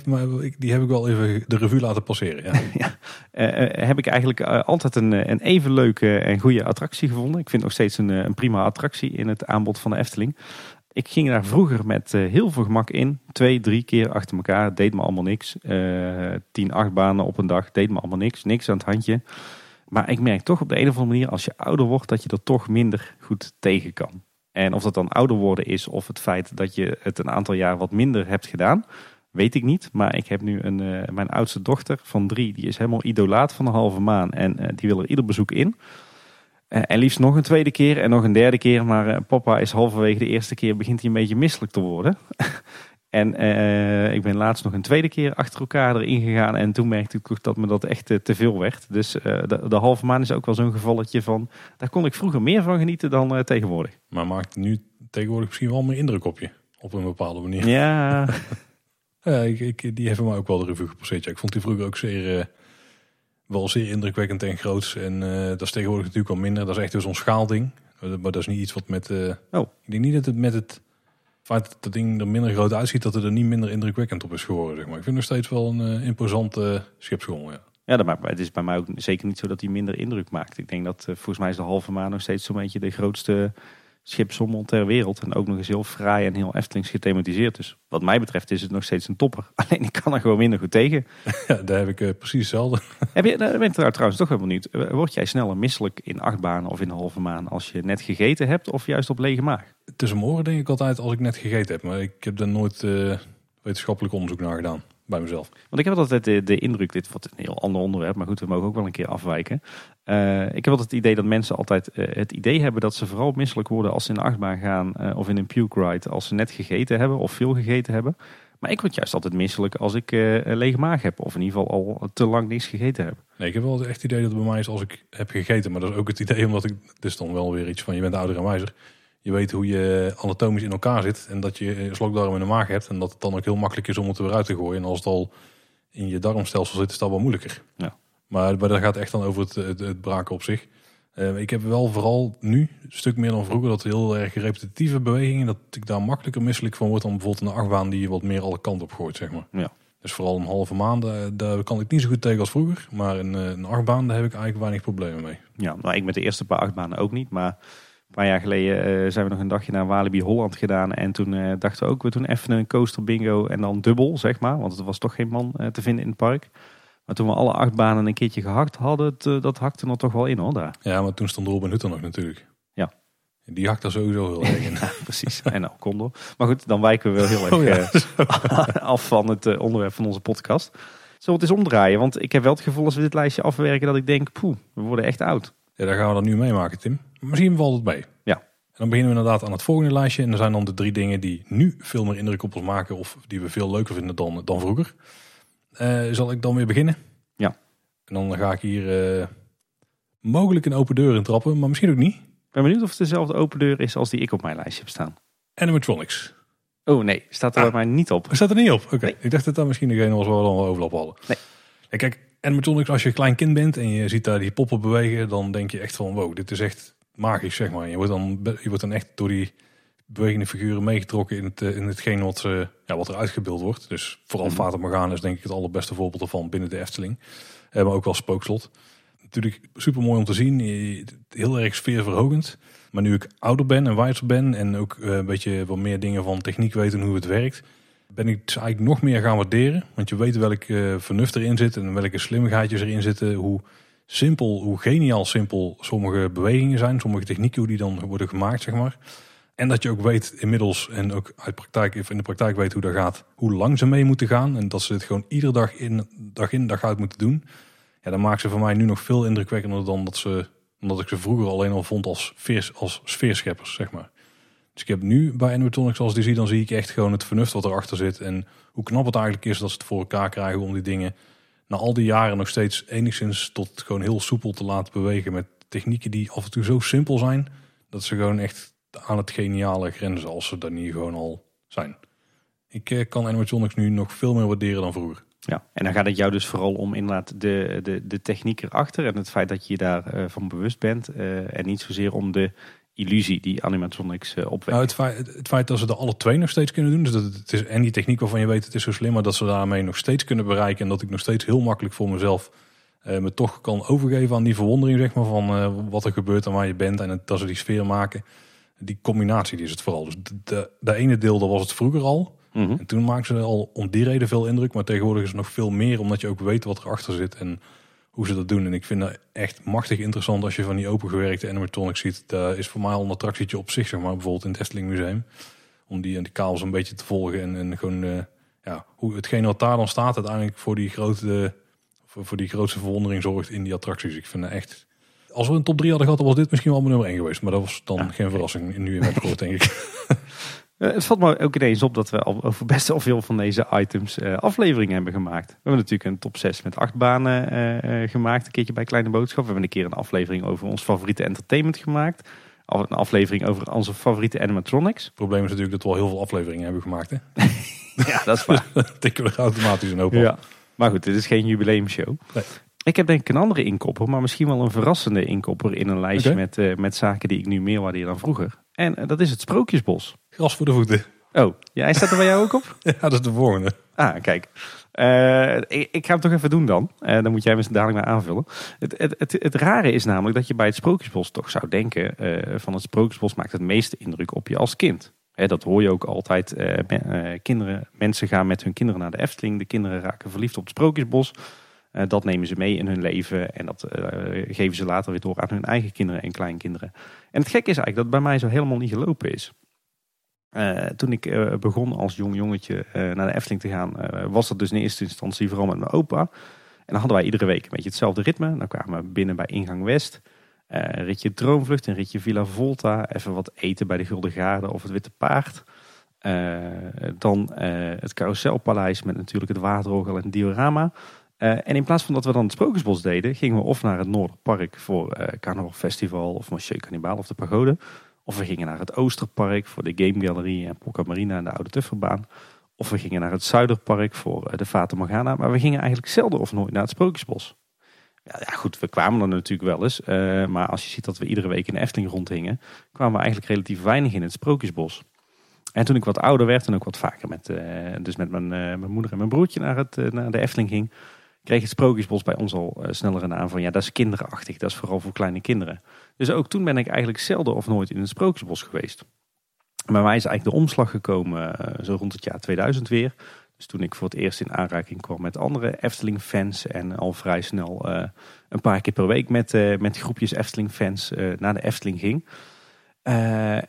die heb ik wel even de revue laten passeren. Ja. ja. Uh, heb ik eigenlijk uh, altijd een, een even leuke en goede attractie gevonden. Ik vind nog steeds een, een prima attractie in het aanbod van de Efteling. Ik ging daar vroeger met heel veel gemak in. Twee, drie keer achter elkaar. Deed me allemaal niks. tien, acht banen op een dag. Deed me allemaal niks. Niks aan het handje. Maar ik merk toch op de een of andere manier als je ouder wordt dat je er toch minder goed tegen kan. En of dat dan ouder worden is of het feit dat je het een aantal jaar wat minder hebt gedaan, weet ik niet. Maar ik heb nu een, uh, mijn oudste dochter van drie, die is helemaal idolaat van de halve maan. En uh, die wil er ieder bezoek in. Uh, en liefst nog een tweede keer en nog een derde keer. Maar papa is halverwege de eerste keer begint hij een beetje misselijk te worden. En eh, ik ben laatst nog een tweede keer achter elkaar erin gegaan. En toen merkte ik dat me dat echt eh, te veel werd. Dus eh, de, de halve maan is ook wel zo'n gevalletje van... Daar kon ik vroeger meer van genieten dan tegenwoordig. Maar maakt nu tegenwoordig misschien wel meer indruk op je. Op een bepaalde manier. Ja, Ja, ik, ik, die hebben me ook wel de revue gepasseerd. Ja, ik vond die vroeger ook zeer, wel zeer indrukwekkend en groots. En dat is tegenwoordig natuurlijk al minder. Dat is echt weer zo'n schaalding. Maar dat is niet iets wat met... Oh. Ik denk niet dat het met het feit dat dat ding er minder groot uitziet... dat het er niet minder indrukwekkend op is geworden. Zeg maar. Ik vind het nog steeds wel een eh, imposante schipschool. Ja. ja dat maakt, het is bij mij ook zeker niet zo dat hij minder indruk maakt. Ik denk dat eh, volgens mij is de halve maan nog steeds zo'n beetje de grootste schipsommel ter wereld. En ook nog eens heel fraai en heel Eftelings gethematiseerd. Dus wat mij betreft is het nog steeds een topper. Alleen ik kan er gewoon minder goed tegen. ja, daar heb ik eh, precies hetzelfde. Heb je, daar ben ik trouwens toch wel benieuwd. Eh, Word jij sneller misselijk in achtbanen of in de halve maan als je net gegeten hebt of juist op lege maag? Tussen mijn oren denk ik altijd als ik net gegeten heb. Maar ik heb daar nooit wetenschappelijk onderzoek naar gedaan. Bij mezelf. Want ik heb altijd de, de indruk, dit wordt een heel ander onderwerp, maar goed, we mogen ook wel een keer afwijken. Eh, ik heb altijd het idee dat mensen altijd eh, het idee hebben dat ze vooral misselijk worden als ze in de achtbaan gaan eh, of in een puke ride als ze net gegeten hebben of veel gegeten hebben. Maar ik word juist altijd misselijk als ik een lege maag heb of in ieder geval al te lang niks gegeten heb. Nee, ik heb wel echt het idee dat het bij mij is als ik heb gegeten. Maar dat is ook het idee omdat ik... Dit is dan wel weer iets van je bent ouder en wijzer. Je weet hoe je anatomisch in elkaar zit. En dat je een slokdarm in de maag hebt. En dat het dan ook heel makkelijk is om het er weer uit te gooien. En als het al in je darmstelsel zit, is dat wel moeilijker. Ja. Maar, maar dat gaat echt dan over het, het, het braken op zich. Eh, ik heb wel vooral nu, een stuk meer dan vroeger, dat heel erg repetitieve bewegingen, dat ik daar makkelijker misselijk van word dan bijvoorbeeld een achtbaan die je wat meer alle kanten op gooit, zeg maar. Ja. Dus vooral een halve maand, daar, daar kan ik niet zo goed tegen als vroeger. Maar een, eh, een achtbaan, daar heb ik eigenlijk weinig problemen mee. Ja, nou ik met de eerste paar achtbanen ook niet, maar paar jaar geleden eh, zijn we nog een dagje naar Walibi Holland gedaan en toen eh, dachten we ook, we doen even een coaster bingo en dan dubbel, zeg maar, want het was toch geen man eh, te vinden in het park. Maar toen we alle acht banen een keertje gehakt hadden, het, dat hakte er toch wel in hoor daar. Ja, maar toen stond Robin Hood er nog natuurlijk. Ja. Die hakt daar sowieso heel erg in. Ja, precies. En nou, Condor. Maar goed, dan wijken we wel heel erg Oh ja. eh, af van het onderwerp van onze podcast. Zullen we het eens omdraaien? Want ik heb wel het gevoel als we dit lijstje afwerken dat ik denk, poeh, we worden echt oud. Ja, daar gaan we dan nu meemaken, Tim. Misschien valt het mee. Ja. En dan beginnen we inderdaad aan het volgende lijstje. En er zijn dan de drie dingen die nu veel meer indruk op ons maken. Of die we veel leuker vinden dan, dan vroeger. Eh, zal ik dan weer beginnen? Ja. En dan ga ik hier eh, mogelijk een open deur in trappen. Maar misschien ook niet. Ik ben benieuwd of het dezelfde open deur is als die ik op mijn lijstje heb staan. Animatronics. Oh nee, staat er Ah. bij mij niet op. Er staat er niet op. Oké, Nee. ik dacht dat dat misschien degene was waar we dan wel overlap hadden. Nee. Ja, kijk, animatronics, als je een klein kind bent en je ziet daar die poppen bewegen, dan denk je echt van wow, dit is echt magisch, zeg maar. Je wordt dan, je wordt dan echt door die bewegende figuren meegetrokken in, het, eh, in hetgeen wat, ze, ja, wat er uitgebeeld wordt. Dus vooral. Fata Morgana is denk ik het allerbeste voorbeeld ervan binnen de Efteling. Eh, maar ook wel Spookslot. Natuurlijk super mooi om te zien. eh, Heel erg sfeerverhogend. Maar nu ik ouder ben en wijzer ben en ook eh, een beetje wat meer dingen van techniek weten en hoe het werkt, ben ik het eigenlijk nog meer gaan waarderen. Want je weet welk eh, vernuft erin zit en welke slimmigheidjes erin zitten. Hoe simpel, hoe geniaal simpel sommige bewegingen zijn. Sommige technieken, hoe die dan worden gemaakt, zeg maar. En dat je ook weet inmiddels, en ook uit praktijk, in de praktijk weet hoe dat gaat, hoe lang ze mee moeten gaan. En dat ze het gewoon iedere dag in, dag in, dag uit moeten doen. Ja, dan maakt ze voor mij nu nog veel indrukwekkender dan dat, ze, omdat ik ze vroeger alleen al vond als, veers, als sfeerscheppers, zeg maar. Dus ik heb nu bij animatronics, als die zie, dan zie ik echt gewoon het vernuft wat erachter zit. En hoe knap het eigenlijk is dat ze het voor elkaar krijgen om die dingen na al die jaren nog steeds enigszins tot gewoon heel soepel te laten bewegen. Met technieken die af en toe zo simpel zijn, dat ze gewoon echt aan het geniale grenzen als ze daar niet gewoon al zijn. Ik eh, kan animatronics nu nog veel meer waarderen dan vroeger. Ja, en dan gaat het jou dus vooral om inderdaad de, de, de techniek erachter en het feit dat je je daarvan van bewust bent. eh, en niet zozeer om de illusie die animatronics eh opwekt. Nou, het, feit, het feit dat ze er alle twee nog steeds kunnen doen. Dus dat het is en die techniek waarvan je weet het is zo slim, maar dat ze daarmee nog steeds kunnen bereiken. En dat ik nog steeds heel makkelijk voor mezelf eh, me toch kan overgeven aan die verwondering, zeg maar, van eh, wat er gebeurt en waar je bent. En het, dat ze die sfeer maken. Die combinatie die is het vooral. Dus de, de, de ene deel, dat was het vroeger al. Mhm. En toen maakten ze al om die reden veel indruk. Maar tegenwoordig is het nog veel meer, omdat je ook weet wat erachter zit en hoe ze dat doen. En ik vind dat echt machtig interessant als je van die opengewerkte animatronics ziet. Dat is voor mij al een attractietje op zich, zeg maar. Bijvoorbeeld in het Efteling Museum. Om die, die kabels een beetje te volgen. En, en gewoon, eh, ja, hoe hetgeen wat daar dan staat uiteindelijk voor die, grote, voor, voor die grootste verwondering zorgt in die attracties. Ik vind dat echt... Als we een top 3 hadden gehad, dan was dit misschien wel mijn nummer 1 geweest. Maar dat was dan Ja. geen verrassing nu in mijn denk ik. Eh, het valt me ook ineens op dat we al over best wel veel van deze items eh, afleveringen hebben gemaakt. We hebben natuurlijk een top 6 met acht banen eh, gemaakt. Een keertje bij Kleine Boodschap. We hebben een keer een aflevering over ons favoriete entertainment gemaakt. Of een aflevering over onze favoriete animatronics. Het probleem is natuurlijk dat we al heel veel afleveringen hebben gemaakt. Hè? ja, dat is waar. Tikken we er automatisch een hoop op. Ja. Maar goed, dit is geen jubileumshow. Nee. Ik heb denk ik een andere inkopper, maar misschien wel een verrassende inkopper in een lijstje met, met zaken die ik nu meer waardeer dan vroeger. En dat is het Sprookjesbos. Gras voor de voeten. Oh, ja, hij staat er bij jou ook op? Ja, dat is de volgende. Ah, kijk. Eh, ik, ik ga hem toch even doen dan. Eh, dan moet jij me dadelijk maar aanvullen. Het, het, het, het rare is namelijk dat je bij het Sprookjesbos toch zou denken... eh, van het Sprookjesbos maakt het meeste indruk op je als kind. Hè, dat hoor je ook altijd. kinderen, mensen gaan met hun kinderen naar de Efteling. De kinderen raken verliefd op het Sprookjesbos. Dat nemen ze mee in hun leven. En dat geven ze later weer door aan hun eigen kinderen en kleinkinderen. En het gekke is eigenlijk dat het bij mij zo helemaal niet gelopen is. Eh, toen ik eh, begon als jong jongetje eh, naar de Efteling te gaan, was dat dus in eerste instantie vooral met mijn opa. En dan hadden wij iedere week een beetje hetzelfde ritme. Dan kwamen we binnen bij ingang West. Een ritje Droomvlucht, een ritje Villa Volta. Even wat eten bij de Gulden Gaarde of het Witte Paard. Dan het Carouselpaleis met natuurlijk het Waterorgel en het diorama. En in plaats van dat we dan het Sprookjesbos deden, gingen we of naar het Noorderpark voor Carnaval Festival of Monsieur Cannibal of de Pagode. Of we gingen naar het Oosterpark voor de Game Gallery en Pocket Marina en de Oude Tufferbaan. Of we gingen naar het Zuiderpark voor eh, de Fata Morgana. Maar we gingen eigenlijk zelden of nooit naar het Sprookjesbos. Ja, ja goed, we kwamen er natuurlijk wel eens. eh, maar als je ziet dat we iedere week in de Efteling rondhingen, kwamen we eigenlijk relatief weinig in het Sprookjesbos. En toen ik wat ouder werd en ook wat vaker met, eh, dus met mijn, mijn moeder en mijn broertje naar, het, naar de Efteling ging, kreeg het Sprookjesbos bij ons al sneller een naam van ja, dat is kinderachtig. Dat is vooral voor kleine kinderen. Dus ook toen ben ik eigenlijk zelden of nooit in het Sprookjesbos geweest. Bij mij is eigenlijk de omslag gekomen eh, zo rond het jaar 2000 weer. Dus toen ik voor het eerst in aanraking kwam met andere Efteling-fans. En al vrij snel eh, een paar keer per week met, eh, met groepjes Efteling-fans naar de Efteling ging.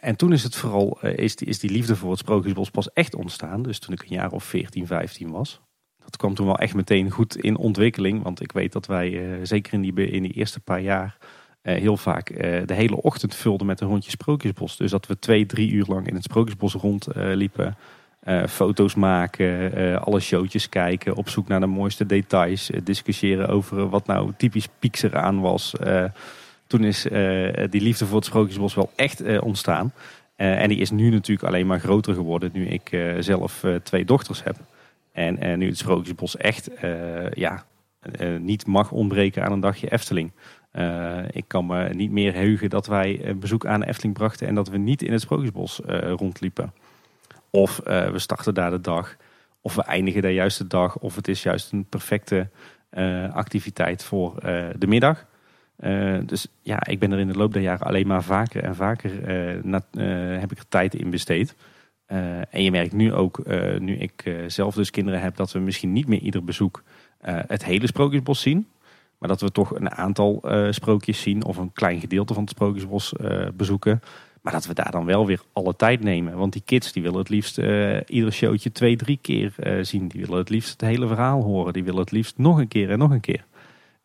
En toen is het vooral, is, die, is die liefde voor het Sprookjesbos pas echt ontstaan. Dus toen ik een jaar of 14, 15 was. Dat kwam toen wel echt meteen goed in ontwikkeling. Want ik weet dat wij, zeker in die, in die eerste paar jaar, heel vaak eh, de hele ochtend vulden met een rondje Sprookjesbos. Dus dat we twee, drie uur lang in het Sprookjesbos rondliepen. eh foto's maken, eh, alle showtjes kijken, op zoek naar de mooiste details. eh, discussiëren over wat nou typisch pieks eraan was. Eh, toen is eh, die liefde voor het Sprookjesbos wel echt eh, ontstaan. Eh, en die is nu natuurlijk alleen maar groter geworden nu ik eh, zelf eh, twee dochters heb. En eh, nu het Sprookjesbos echt eh, ja, eh, niet mag ontbreken aan een dagje Efteling. Eh, ik kan me niet meer heugen dat wij een bezoek aan de Efteling brachten en dat we niet in het Sprookjesbos eh, rondliepen. Of eh, we starten daar de dag, of we eindigen daar juist de dag, of het is juist een perfecte eh, activiteit voor eh, de middag. Eh, dus ja, ik ben er in de loop der jaren alleen maar vaker en vaker eh, eh, heb ik er tijd in besteed. Eh, en je merkt nu ook, eh, nu ik eh, zelf dus kinderen heb, dat we misschien niet meer ieder bezoek eh, het hele Sprookjesbos zien. Maar dat we toch een aantal eh, sprookjes zien of een klein gedeelte van het Sprookjesbos eh, bezoeken. Maar dat we daar dan wel weer alle tijd nemen. Want die kids die willen het liefst eh, ieder showtje twee, drie keer zien. Die willen het liefst het hele verhaal horen. Die willen het liefst nog een keer en nog een keer.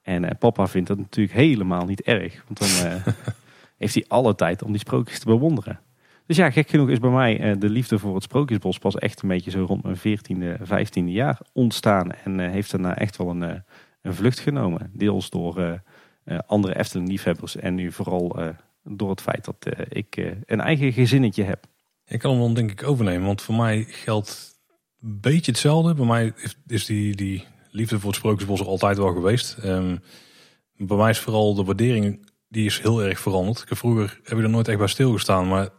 En papa vindt dat natuurlijk helemaal niet erg. Want dan heeft hij alle tijd om die sprookjes te bewonderen. Dus ja, gek genoeg is bij mij de liefde voor het Sprookjesbos pas echt een beetje zo rond mijn 14e, 15e jaar ontstaan. En heeft daarna echt wel een, een vlucht genomen. Deels door eh, eh, andere Efteling-liefhebbers en nu vooral eh, door het feit dat ik een eigen gezinnetje heb. Ik kan hem dan denk ik overnemen, want voor mij geldt een beetje hetzelfde. Bij mij is- die, die liefde voor het Sprookjesbos er altijd wel geweest. Ehm, bij mij is vooral de waardering, die is heel erg veranderd. Ik heb vroeger heb ik er nooit echt bij stilgestaan, maar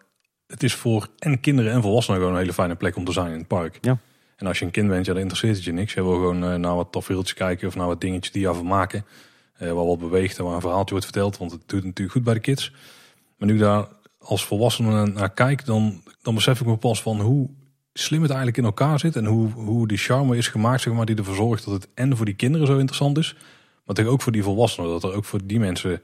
het is voor en kinderen en volwassenen gewoon een hele fijne plek om te zijn in het park. Ja. En als je een kind bent, ja, dan interesseert het je niks. Je wil gewoon eh, naar wat tafereeltjes kijken of naar wat dingetjes die jou vermaken. eh waar wat beweegt en waar een verhaaltje wordt verteld, want het doet natuurlijk goed bij de kids. Maar nu daar als volwassene naar kijk, dan, dan besef ik me pas van hoe slim het eigenlijk in elkaar zit. En hoe, hoe die charme is gemaakt, zeg maar, die ervoor zorgt dat het en voor die kinderen zo interessant is. Maar ook voor die volwassenen, dat er ook voor die mensen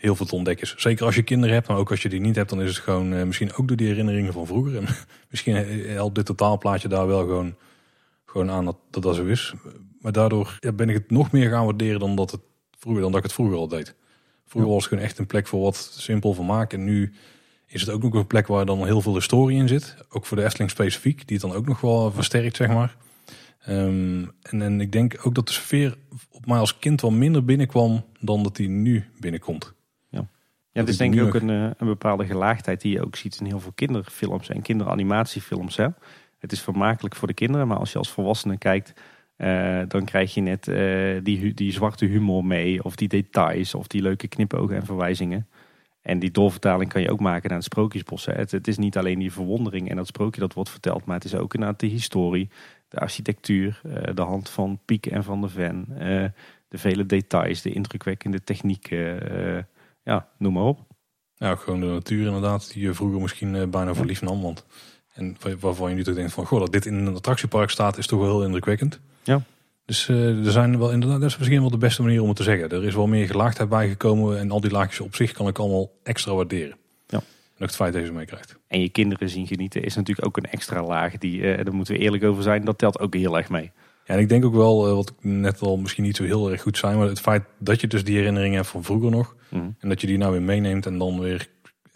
heel veel te ontdekken is. Zeker als je kinderen hebt, maar ook als je die niet hebt, dan is het gewoon eh, misschien ook door die herinneringen van vroeger. En misschien helpt dit totaalplaatje daar wel gewoon, gewoon aan dat, dat dat zo is. Maar daardoor ja, ben ik het nog meer gaan waarderen dan, dat het vroeger, dan dat ik het vroeger al deed. Vroeger was het gewoon echt een plek voor wat simpel vermaak. En nu is het ook nog een plek waar dan heel veel historie in zit. Ook voor de Efteling specifiek, die het dan ook nog wel versterkt, zeg maar. Ehm, en, en ik denk ook dat de sfeer op mij als kind wel minder binnenkwam dan dat die nu binnenkomt. Ja, het is denk ik ook een, eh, een bepaalde gelaagdheid die je ook ziet in heel veel kinderfilms en kinderanimatiefilms. Hè? Het is vermakelijk voor de kinderen, maar als je als volwassene kijkt, uh, dan krijg je net uh, die, die zwarte humor mee, of die details, of die leuke knipogen en verwijzingen. En die doorvertaling kan je ook maken naar het sprookjesbos. Het, het, is niet alleen die verwondering en dat sprookje dat wordt verteld, maar het is ook inderdaad de historie, de architectuur, uh, de hand van Piek en van de Ven, de vele details, de indrukwekkende technieken, ja, noem maar op. Ja, gewoon de natuur inderdaad, die je vroeger misschien bijna voor lief nam. Want en waarvan je nu toch denkt van, goh, dat dit in een attractiepark staat is toch wel heel indrukwekkend. Ja. Dus uh, er zijn wel inderdaad, dat is misschien wel de beste manier om het te zeggen. Er is wel meer gelaagdheid bijgekomen en al die laagjes op zich kan ik allemaal extra waarderen. Ja. En ook het feit dat je ze meekrijgt. En je kinderen zien genieten is natuurlijk ook een extra laag. Die, uh, daar moeten we eerlijk over zijn, dat telt ook heel erg mee. En ik denk ook wel, uh, wat ik net al misschien niet zo heel erg goed zijn, maar het feit dat je dus die herinneringen hebt van vroeger nog. Mm. En dat je die nou weer meeneemt en dan weer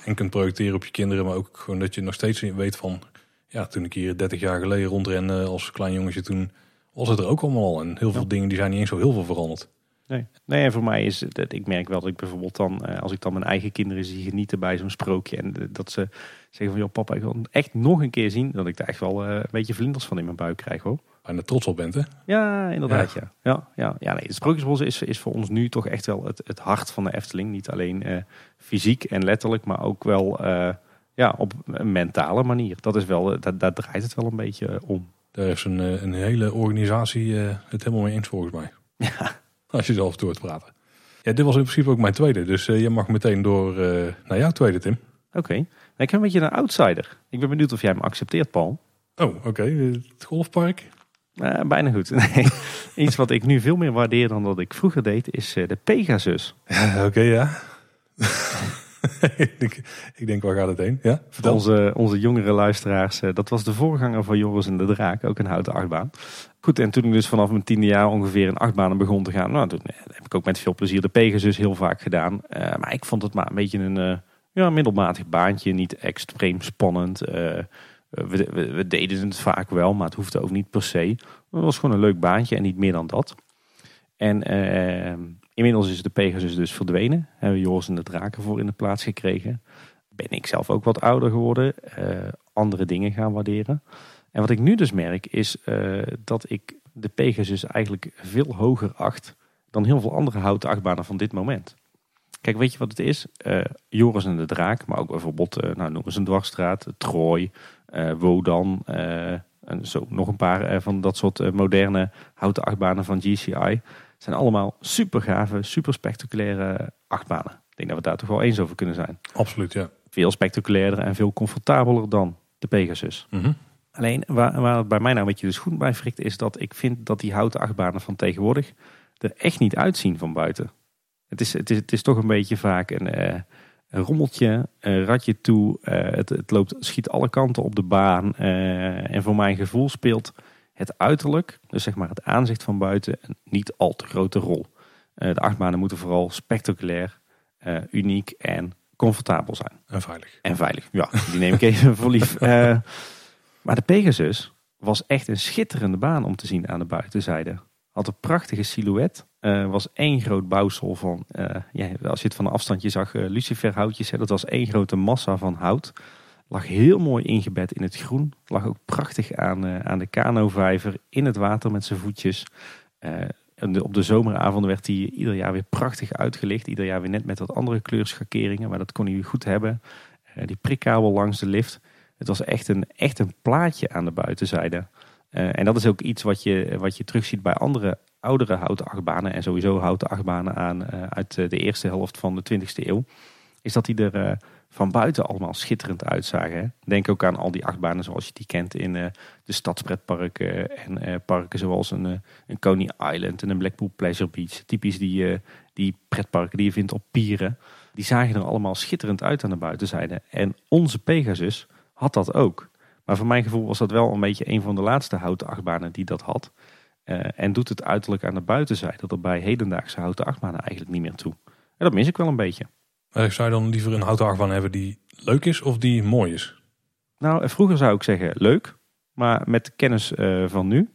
en kunt projecteren op je kinderen. Maar ook gewoon dat je nog steeds weet van, ja, toen ik hier 30 jaar geleden rondrende als klein jongetje, toen was het er ook allemaal al. En heel veel Ja. dingen die zijn niet eens zo heel veel veranderd. Nee. nee, en voor mij is het, ik merk wel dat ik bijvoorbeeld dan, eh, als ik dan mijn eigen kinderen zie genieten bij zo'n sprookje. En eh, dat ze zeggen van, joh papa, ik wil echt nog een keer zien. Dat ik daar echt wel eh, een beetje vlinders van in mijn buik krijg hoor. Bijna trots op bent, hè? Ja, inderdaad. Ja. Ja, ja, ja. nee, het Sprookjesbos is, is voor ons nu toch echt wel het, het hart van de Efteling. Niet alleen eh, fysiek en letterlijk, maar ook wel eh, ja, op een mentale manier. Dat is wel, eh, daar, daar draait het wel een beetje om. Daar is een, een hele organisatie het helemaal mee eens volgens mij. Ja. Als je zelf door te praten. Ja, dit was in principe ook mijn tweede. Dus je mag meteen door naar jouw tweede, Tim. Oké. Nou, Ik heb een beetje een outsider. Ik ben benieuwd of jij hem accepteert, Paul. Oh, oké. Het golfpark. Eh, bijna goed. Nee. Iets wat ik nu veel meer waardeer dan dat ik vroeger deed, is eh, de Pegasus. Ja, oké, ja. ik, denk, ik denk, waar gaat het heen? Ja, vertel. onze, onze jongere luisteraars, eh, dat was de voorganger van Joris en de Draak, ook een houten achtbaan. Goed, en toen ik dus vanaf mijn tiende jaar ongeveer in achtbanen begon te gaan, nou, toen heb ik ook met veel plezier de Pegasus heel vaak gedaan. Maar ik vond het maar een beetje een ja, middelmatig baantje, niet extreem spannend. Eh, we, we, deden het vaak wel, maar het hoefde ook niet per se. Het was gewoon een leuk baantje en niet meer dan dat. En eh, inmiddels is de Pegasus dus verdwenen. Hebben we Joris en de Draak ervoor in de plaats gekregen. Ben ik zelf ook wat ouder geworden. eh, andere dingen gaan waarderen. En wat ik nu dus merk is eh, dat ik de Pegasus eigenlijk veel hoger acht dan heel veel andere houten achtbanen van dit moment. Kijk, weet je wat het is? Eh, Joris en de Draak, maar ook bijvoorbeeld, eh, nou, noem eens een dwarsstraat, Troy, eh, Wodan, eh, en zo nog een paar van dat soort moderne houten achtbanen van GCI. zijn allemaal super gave, super spectaculaire achtbanen. Ik denk dat we daar toch wel eens over kunnen zijn. Absoluut, ja. Veel spectaculairder en veel comfortabeler dan de Pegasus. Mhm. Alleen waar, waar het bij mij nou een beetje de schoen bij frikt, is dat ik vind dat die houten achtbanen van tegenwoordig er echt niet uitzien van buiten. Het is, het is, het is toch een beetje vaak een, eh, een rommeltje, een ratje toe. eh, het, het loopt, schiet alle kanten op de baan. eh, en voor mijn gevoel speelt het uiterlijk, dus zeg maar het aanzicht van buiten, een niet al te grote rol. De achtbanen moeten vooral spectaculair, uniek en comfortabel zijn. En veilig. En veilig. Ja, die neem ik even voor lief. Maar de Pegasus was echt een schitterende baan om te zien aan de buitenzijde. Had een prachtige silhouet. Eh, was één groot bouwsel van, eh, ja, als je het van een afstandje zag, eh, luciferhoutjes. Hè, dat was één grote massa van hout. Lag heel mooi ingebed in het groen. Lag ook prachtig aan, aan de kanovijver in het water met zijn voetjes. En op de zomeravonden werd hij ieder jaar weer prachtig uitgelicht. Ieder jaar weer net met wat andere kleurschakeringen. Maar dat kon hij goed hebben. Die prikkabel langs de lift. Het was echt een, echt een plaatje aan de buitenzijde. En dat is ook iets wat je, wat je terugziet bij andere oudere houten achtbanen. En sowieso houten achtbanen aan, eh, uit eh, de eerste helft van de 20e eeuw. Is dat die er eh, van buiten allemaal schitterend uitzagen. Hè? Denk ook aan al die achtbanen zoals je die kent in de stadspretparken. en parken zoals een, een Coney Island en een Blackpool Pleasure Beach. Typisch die, die pretparken die je vindt op pieren. Die zagen er allemaal schitterend uit aan de buitenzijde. En onze Pegasus had dat ook. Maar voor mijn gevoel was dat wel een beetje een van de laatste houten achtbanen die dat had. Eh, en doet het uiterlijk aan de buitenzijde er bij hedendaagse houten achtbanen eigenlijk niet meer toe. En dat mis ik wel een beetje. Maar zou je dan liever een houten achtbaan hebben die leuk is of die mooi is? Nou, vroeger zou ik zeggen leuk. Maar met de kennis van nu,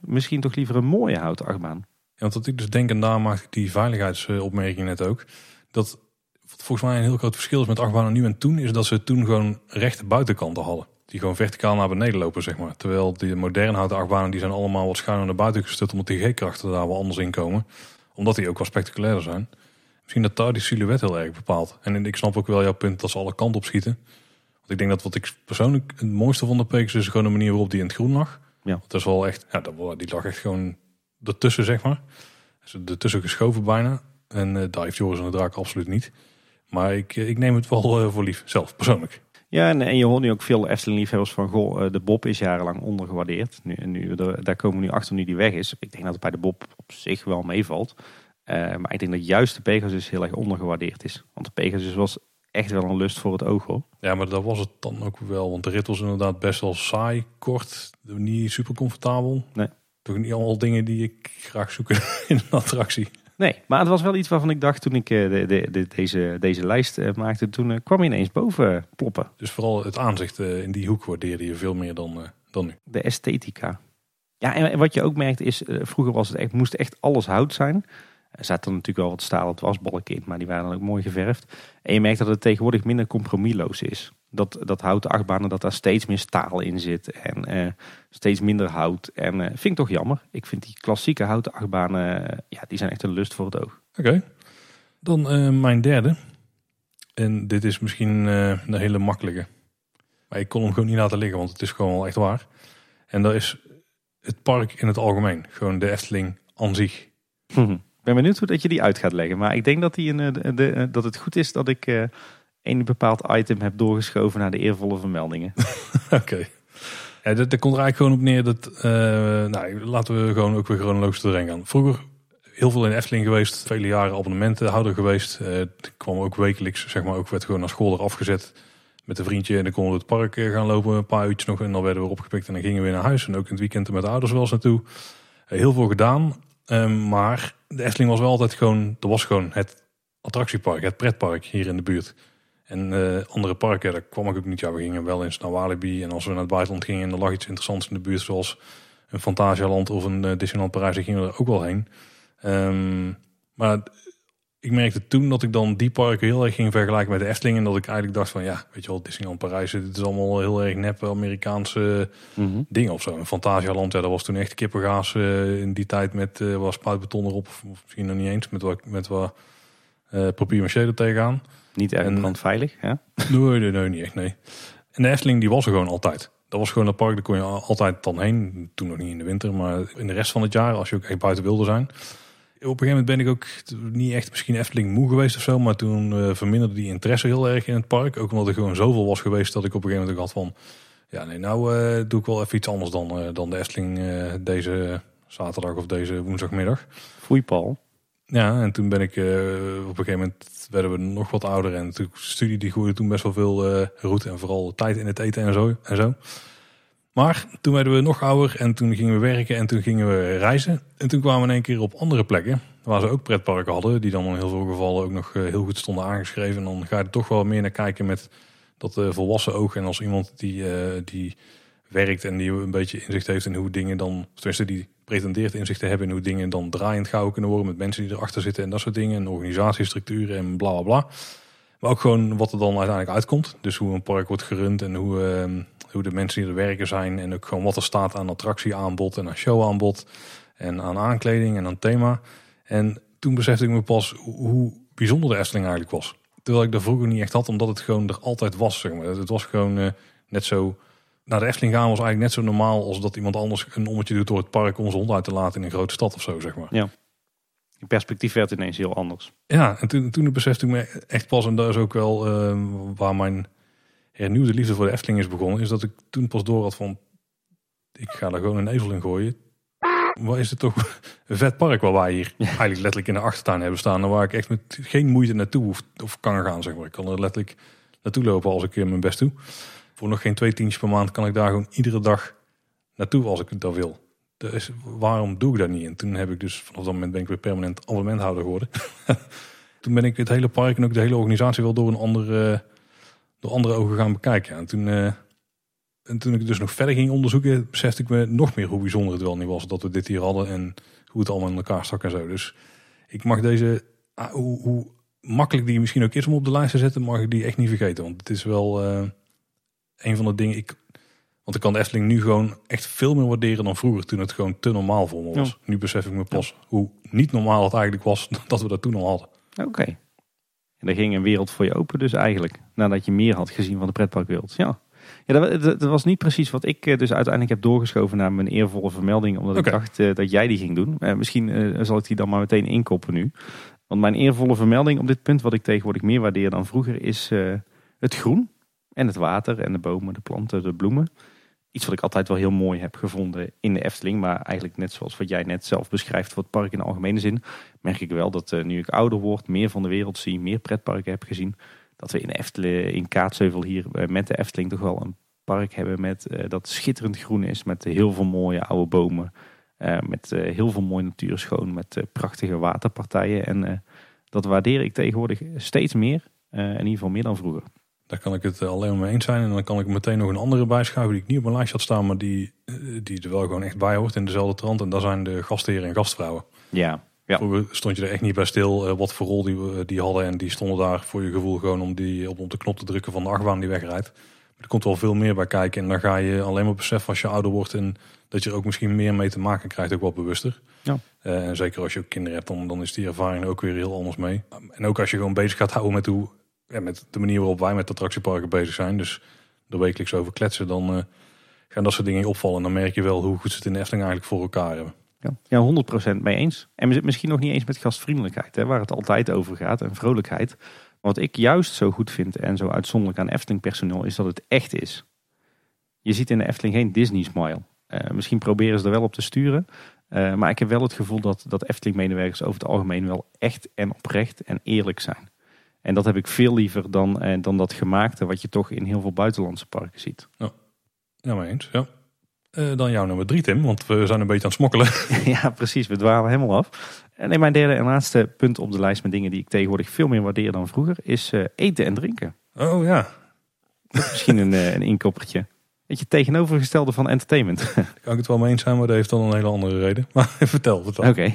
misschien toch liever een mooie houten achtbaan. Ja, want wat ik dus denk, en daar maak ik die veiligheidsopmerking net ook. Dat volgens mij een heel groot verschil is met achtbanen nu en toen, is dat ze toen gewoon rechte buitenkanten hadden. Die gewoon verticaal naar beneden lopen, zeg maar. Terwijl die moderne houten achtbanen, die zijn allemaal wat schuiner naar buiten gestut, omdat die G-krachten daar wel anders in komen. Omdat die ook wel spectaculairder zijn. Misschien dat daar die silhouet heel erg bepaalt. En ik snap ook wel jouw punt dat ze alle kanten op schieten. Want ik denk dat wat ik persoonlijk het mooiste van de Pegasus is gewoon de manier waarop die in het groen lag. Ja. Dat is wel echt, ja, die lag echt gewoon ertussen, zeg maar. Ertussen geschoven bijna. En uh, daar heeft Joris en de Draak absoluut niet. Maar ik, ik neem het wel uh, voor lief, zelf persoonlijk. Ja, en, en, je hoort nu ook veel Efteling-liefhebbers van... Goh, uh, de Bob is jarenlang ondergewaardeerd. Nu, en nu, daar komen we nu achter nu die weg is. Ik denk dat het bij de Bob op zich wel meevalt. maar ik denk dat juist de Pegasus heel erg ondergewaardeerd is. Want de Pegasus was echt wel een lust voor het oog hoor. Ja, maar dat was het dan ook wel. Want de rit was inderdaad best wel saai, kort, niet super comfortabel. Nee. Toch niet allemaal dingen die ik graag zoek in een attractie. Nee, maar het was wel iets waarvan ik dacht toen ik eh, de, de, de, deze, deze lijst eh, maakte. Toen uh, kwam je ineens boven ploppen. Dus vooral het aanzicht in die hoek waardeerde je veel meer dan, dan nu. De esthetica. Ja, en, wat je ook merkte is, vroeger was het echt, moest echt alles hout zijn. Er zaten natuurlijk wel wat stalen wasbalken in, maar die waren dan ook mooi geverfd. En je merkt dat het tegenwoordig minder compromisloos is. Dat, dat houten achtbanen, dat daar steeds meer staal in zit en uh, steeds minder hout. En uh, vind ik toch jammer. Ik vind die klassieke houten achtbanen, uh, ja, die zijn echt een lust voor het oog. Oké, dan mijn derde. En dit is misschien een hele makkelijke. Maar ik kon hem gewoon niet laten liggen, want het is gewoon wel echt waar. En dat is het park in het algemeen. Gewoon de Efteling aan zich. Ik ben benieuwd hoe dat je die uit gaat leggen. Maar ik denk dat, die een, de, de, dat het goed is dat ik uh, een bepaald item heb doorgeschoven naar de eervolle vermeldingen. Oké. Ja, dat, komt er eigenlijk gewoon op neer dat... Uh, nou, laten we gewoon ook weer chronologisch erin gaan. Vroeger heel veel in Efteling geweest. Vele jaren abonnementenhouder geweest. Uh, kwam ook wekelijks, zeg maar, ook werd gewoon naar school eraf gezet met een vriendje. En dan konden we het park gaan lopen, een paar uurtjes nog. En dan werden we opgepikt en dan gingen we weer naar huis. En ook in het weekend met de ouders wel eens naartoe. heel veel gedaan. Um, maar de Efteling was wel altijd gewoon, er was gewoon het attractiepark, het pretpark hier in de buurt. En uh, andere parken, daar kwam ik ook niet. Ja, we gingen wel eens naar Walibi. En als we naar het buitenland gingen en er lag iets interessants in de buurt, zoals een Fantasialand of een uh, Disneyland Parijs, dan gingen we er ook wel heen. Um, maar ik merkte toen dat ik dan die parken heel erg ging vergelijken met de Efteling. En dat ik eigenlijk dacht van ja, weet je wel, Disneyland Parijs, dit is allemaal heel erg nep Amerikaanse mm dingen of zo. En Fantasialand, ja, dat was toen echt kippengaas uh, in die tijd met uh, wat spuitbeton erop. Of misschien nog niet eens, met wat, met wat uh, papier maché er tegenaan. Niet erg brandveilig, ja? Nee, nee, nee, niet echt, nee. En de Efteling, die was er gewoon altijd. Dat was gewoon een park, daar kon je altijd dan heen. Toen nog niet in de winter, maar in de rest van het jaar, als je ook echt buiten wilde zijn op een gegeven moment ben ik ook niet echt misschien Efteling moe geweest of zo. Maar toen uh, verminderde die interesse heel erg in het park. Ook omdat er gewoon zoveel was geweest dat ik op een gegeven moment had van... Ja, nee, nou uh, doe ik wel even iets anders dan, uh, dan de Efteling deze zaterdag of deze woensdagmiddag. Foei Paul. Ja, en toen ben ik op een gegeven moment werden we nog wat ouder. En de studie die groeide toen best wel veel route en vooral tijd in het eten en zo. En zo. Maar toen werden we nog ouder en toen gingen we werken en toen gingen we reizen. En toen kwamen we in één keer op andere plekken waar ze ook pretparken hadden. Die dan in heel veel gevallen ook nog eh, heel goed stonden aangeschreven. En dan ga je er toch wel meer naar kijken met dat uh, volwassen oog. En als iemand die, uh, die werkt en die een beetje inzicht heeft in hoe dingen dan... Tenminste die pretendeert inzicht te hebben in hoe dingen dan draaiend gauw kunnen worden. Met mensen die erachter zitten en dat soort dingen. En organisatiestructuren en bla bla bla. Maar ook gewoon wat er dan uiteindelijk uitkomt. Dus hoe een park wordt gerund en hoe ehm, hoe de mensen die er werken zijn. En ook gewoon wat er staat aan attractieaanbod en aan showaanbod. En aan aankleding en aan thema. En toen besefte ik me pas hoe bijzonder de Efteling eigenlijk was. Terwijl ik dat vroeger niet echt had, omdat het gewoon er altijd was. Zeg maar. Het was gewoon uh, net zo... Naar de Efteling gaan was eigenlijk net zo normaal als dat iemand anders een ommetje doet door het park om zijn hond uit te laten in een grote stad of zo, zeg maar. Ja. Je perspectief werd ineens heel anders. Ja, en toen, toen besefte ik me echt pas, en dat is ook wel uh, waar mijn hernieuwde liefde voor de Efteling is begonnen, is dat ik toen pas door had van, ik ga er gewoon een ezel in gooien. Wat is het toch een vet park waar wij hier eigenlijk letterlijk in de achtertuin hebben staan. En waar ik echt met geen moeite naartoe hoef, of kan gaan, zeg maar. Ik kan er letterlijk naartoe lopen als ik mijn best doe. Voor nog geen twee tientjes per maand kan ik daar gewoon iedere dag naartoe als ik dat wil. Dus waarom doe ik dat niet? En toen heb ik dus vanaf dat moment ben ik weer permanent abonnementhouder geworden. toen ben ik het hele park en ook de hele organisatie wel door een andere door andere ogen gaan bekijken. En toen, eh, en toen ik dus nog verder ging onderzoeken, besefte ik me nog meer hoe bijzonder het wel niet was dat we dit hier hadden en hoe het allemaal in elkaar stak en zo. Dus ik mag deze, ah, hoe, hoe makkelijk die misschien ook is om op de lijst te zetten, mag ik die echt niet vergeten. Want het is wel eh, een van de dingen. Ik, want ik kan de Efteling nu gewoon echt veel meer waarderen dan vroeger, toen het gewoon te normaal voor me was. Ja. Nu besef ik me pas hoe niet normaal het eigenlijk was dat we dat toen al hadden. Oké. En er ging een wereld voor je open dus eigenlijk. Nadat je meer had gezien van de pretparkwereld. Ja. Ja, dat, wa- dat, dat was niet precies wat ik eh, dus uiteindelijk heb doorgeschoven naar mijn eervolle vermelding. Omdat ik dacht eh, dat jij die ging doen. Eh, misschien zal ik die dan maar meteen inkoppen nu. Want mijn eervolle vermelding op dit punt, wat ik tegenwoordig meer waardeer dan vroeger, is het groen. En het water en de bomen, de planten, de bloemen. Iets wat ik altijd wel heel mooi heb gevonden in de Efteling. Maar eigenlijk net zoals wat jij net zelf beschrijft voor het park in de algemene zin. Merk ik wel dat eh, nu ik ouder word, meer van de wereld zie, meer pretparken heb gezien. Dat we in Efteling, in Kaatsheuvel hier eh, met de Efteling toch wel een park hebben met, eh, dat schitterend groen is. Met heel veel mooie oude bomen. met heel veel mooie natuur schoon. Met prachtige waterpartijen. En dat waardeer ik tegenwoordig steeds meer. in ieder geval meer dan vroeger. Daar kan ik het eh, alleen maar mee eens zijn. En dan kan ik meteen nog een andere bijschuiven die ik niet op mijn lijst had staan, maar die, eh, die er wel gewoon echt bij hoort in dezelfde trant. En dat zijn de gastheren en gastvrouwen. Ja, Ja. Vroeger stond je er echt niet bij stil eh, wat voor rol die, we- die hadden. En die stonden daar voor je gevoel gewoon om, die, op, op de knop te drukken van de achtbaan die wegrijdt. Maar er komt wel veel meer bij kijken. En dan ga je alleen maar beseffen als je ouder wordt en dat je er ook misschien meer mee te maken krijgt, ook wat bewuster. Ja. En zeker als je ook kinderen hebt, dan, dan is die ervaring er ook weer heel anders mee. En ook als je gewoon bezig gaat houden met, hoe, ja, met de manier waarop wij met attractieparken bezig zijn. Dus er wekelijks over kletsen, dan eh, gaan dat soort dingen opvallen. En dan merk je wel hoe goed ze het in de Efteling eigenlijk voor elkaar hebben. Ja, ja 100% mee eens. En mis- misschien nog niet eens met gastvriendelijkheid, hè, waar het altijd over gaat, en vrolijkheid. Wat ik juist zo goed vind en zo uitzonderlijk aan Efteling personeel is dat het echt is. Je ziet in de Efteling geen Disney smile. Eh, misschien proberen ze er wel op te sturen. eh, maar ik heb wel het gevoel dat, dat Efteling medewerkers over het algemeen wel echt en oprecht en eerlijk zijn. En dat heb ik veel liever dan, eh, dan dat gemaakte wat je toch in heel veel buitenlandse parken ziet. Ja, mee eens. Ja. Eh, dan jouw nummer drie, Tim, want we zijn een beetje aan het smokkelen. Ja, precies. We dwalen helemaal af. En nee, mijn derde en laatste punt op de lijst met dingen die ik tegenwoordig veel meer waardeer dan vroeger, is eh, eten en drinken. Oh ja, Misschien een, eh, een inkoppertje. Weet je, tegenovergestelde van entertainment. daar kan ik het wel mee eens zijn, maar dat heeft dan een hele andere reden. Maar vertel, vertel. Oké.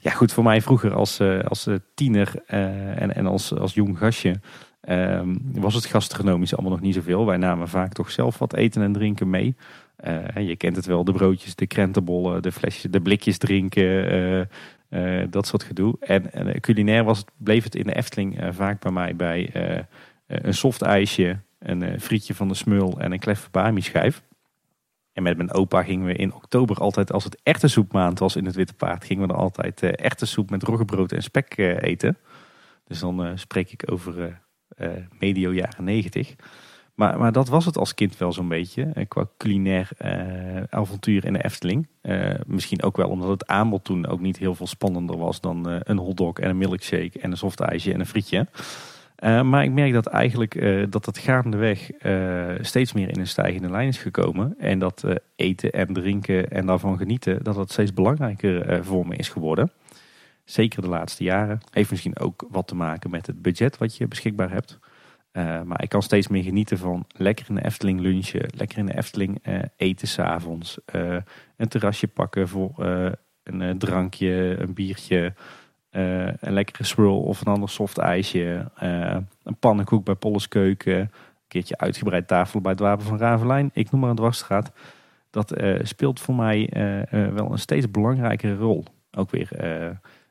Ja, goed, voor mij vroeger als, eh, als eh, tiener eh, en, en als, als jong gastje ehm, was het gastronomisch allemaal nog niet zoveel. Wij namen vaak toch zelf wat eten en drinken mee. Je kent het wel, de broodjes, de krentenbollen, de flesjes, de blikjes drinken, dat soort gedoe. En, en culinair was het, bleef het in de Efteling vaak bij mij bij een soft ijsje, een frietje van de smul en een bami schijf. En met mijn opa gingen we in oktober altijd, als het echte soepmaand was in het Witte Paard, gingen we er altijd eh, echte soep met roggebrood en spek eh, eten. Dus dan eh, spreek ik over medio jaren negentig. Maar, maar dat was het als kind wel zo'n beetje, qua culinair avontuur in de Efteling. Misschien ook wel omdat het aanbod toen ook niet heel veel spannender was dan eh, een hotdog en een milkshake en een soft ijsje en een frietje. Eh, maar ik merk dat eigenlijk eh, dat dat gaandeweg eh, steeds meer in een stijgende lijn is gekomen. En dat eten en drinken en daarvan genieten, dat dat steeds belangrijker voor me is geworden. Zeker de laatste jaren. Heeft misschien ook wat te maken met het budget wat je beschikbaar hebt. Maar ik kan steeds meer genieten van lekker in de Efteling lunchen. Lekker in de Efteling eten s'avonds. een terrasje pakken voor een drankje, een biertje. Eh, een lekkere swirl of een ander soft ijsje. eh, een pannenkoek bij Polles Keuken. Een keertje uitgebreid tafel bij het Wapen van Ravelijn. Ik noem maar een dwarsstraat. Dat eh, speelt voor mij wel een steeds belangrijkere rol. Ook weer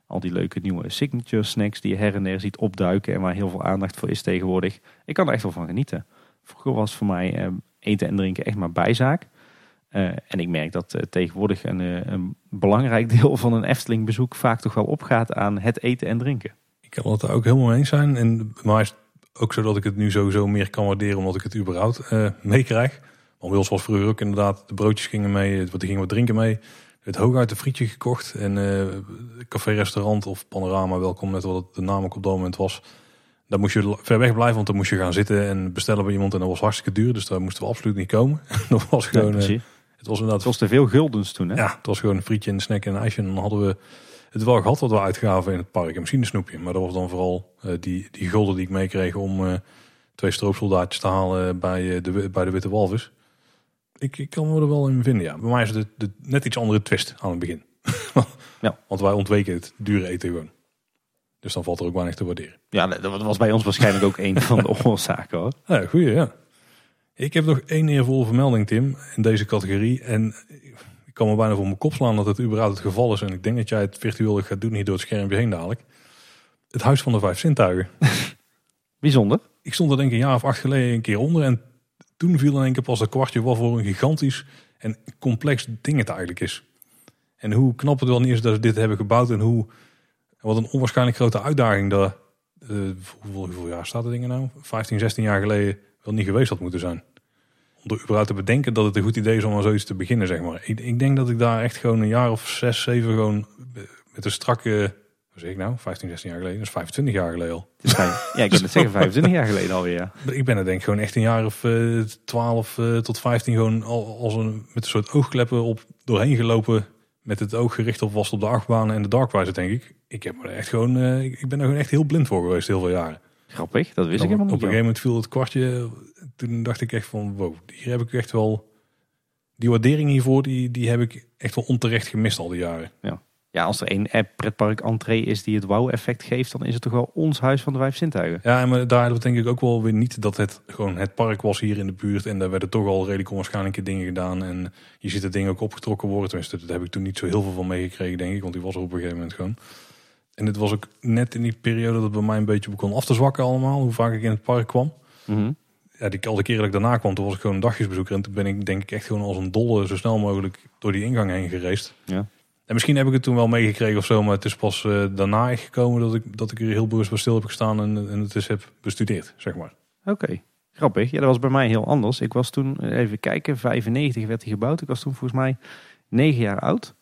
al die leuke nieuwe signature snacks die je her en der ziet opduiken. En waar heel veel aandacht voor is tegenwoordig. Ik kan er echt wel van genieten. Vroeger was voor mij eten en drinken echt maar bijzaak. Eh, en ik merk dat eh, tegenwoordig een, eh, een belangrijk deel van een Efteling bezoek vaak toch wel opgaat aan het eten en drinken. Ik kan het er ook helemaal mee eens zijn. En maar is het ook zo dat ik het nu sowieso meer kan waarderen omdat ik het überhaupt meekrijg. Want bij ons was vroeger ook inderdaad, de broodjes gingen mee, er gingen wat drinken mee. Het hooguit een frietje gekocht en café-restaurant of panorama, welkom net wat de naam ook op dat moment was. Daar moest je ver weg blijven, want dan moest je gaan zitten en bestellen bij iemand en dat was hartstikke duur. Dus daar moesten we absoluut niet komen. dat was gewoon. Het was inderdaad Het was te veel guldens toen, hè? ja, het was gewoon een frietje, een snack en een ijsje. En dan hadden we het wel gehad wat we uitgaven in het park. En misschien een snoepje. Maar dat was dan vooral eh, die, die gulden die ik meekreeg om eh, twee stroopsoldaatjes te halen bij, eh, de, bij de Witte Walvis. Ik, ik kan me er wel in vinden, ja. Bij mij is het de, net iets andere twist aan het begin. Ja. Want wij ontweken het dure eten gewoon. Dus dan valt er ook weinig te waarderen. Ja, dat was bij ons waarschijnlijk ook een van de oorzaken hoor. Ja, goeie, ja. Ik heb nog één eervolle vermelding, Tim, in deze categorie. En ik kan me bijna voor mijn kop slaan dat het überhaupt het geval is. En ik denk dat jij het virtueel gaat doen hier door het schermpje heen dadelijk. Het Huis van de Vijf Zintuigen. Bijzonder. Ik stond er denk ik een jaar of acht geleden een keer onder. En toen viel in één keer pas dat kwartje wat voor een gigantisch en complex ding het eigenlijk is. En hoe knap het wel niet is dat ze dit hebben gebouwd. En hoe, wat een onwaarschijnlijk grote uitdaging dat, eh, hoeveel, hoeveel jaar staat het ding er nou? 15, 16 jaar geleden wel niet geweest had moeten zijn. Om er überhaupt te bedenken dat het een goed idee is om aan zoiets te beginnen, zeg maar. Ik, ik denk dat ik daar echt gewoon een jaar of 6, 7 gewoon met een strakke, wat zeg ik nou, 15, 16 jaar geleden, dat is 25 jaar geleden al. Ja, ik wil het zeggen, 25 jaar geleden alweer. Ik ben er denk ik gewoon echt een jaar of eh 12 eh, tot 15 gewoon al, als een, met een soort oogkleppen op doorheen gelopen. Met het oog gericht op was op de achtbanen en de darkwizer, denk ik. Ik, heb er echt gewoon, eh, ik ik ben er gewoon echt heel blind voor geweest, heel veel jaren. Grappig, dat wist ik op, helemaal op niet. een joh. gegeven moment viel het kwartje. Toen dacht ik echt van, wow, hier heb ik echt wel... Die waardering hiervoor, die, die heb ik echt wel onterecht gemist al die jaren. Ja, als er één app pretpark entree is die het wow-effect geeft, dan is het toch wel ons huis van de vijf zintuigen. Ja, maar daar denk ik ook wel weer niet dat het gewoon het park was hier in de buurt. En daar werden toch al redelijk onwaarschijnlijke dingen gedaan. En je ziet het ding ook opgetrokken worden. Tenminste, daar heb ik toen niet zo heel veel van meegekregen, denk ik. Want die was er op een gegeven moment gewoon. En het was ook net in die periode dat het bij mij een beetje begon af te zwakken allemaal. Hoe vaak ik in het park kwam. Mhm. Ja, die al de keren dat ik daarna kwam, toen was ik gewoon een dagjesbezoeker. En toen ben ik denk ik echt gewoon als een dolle zo snel mogelijk door die ingang heen gereisd. Ja. En misschien heb ik het toen wel meegekregen of zo, maar het is pas eh, daarna echt gekomen dat ik, dat ik er heel bewust bij stil heb gestaan en, en het eens heb bestudeerd, zeg maar. Oké, grappig. Ja, dat was bij mij heel anders. Ik was toen, even kijken, 95 werd hij gebouwd. Ik was toen volgens mij 9 jaar oud.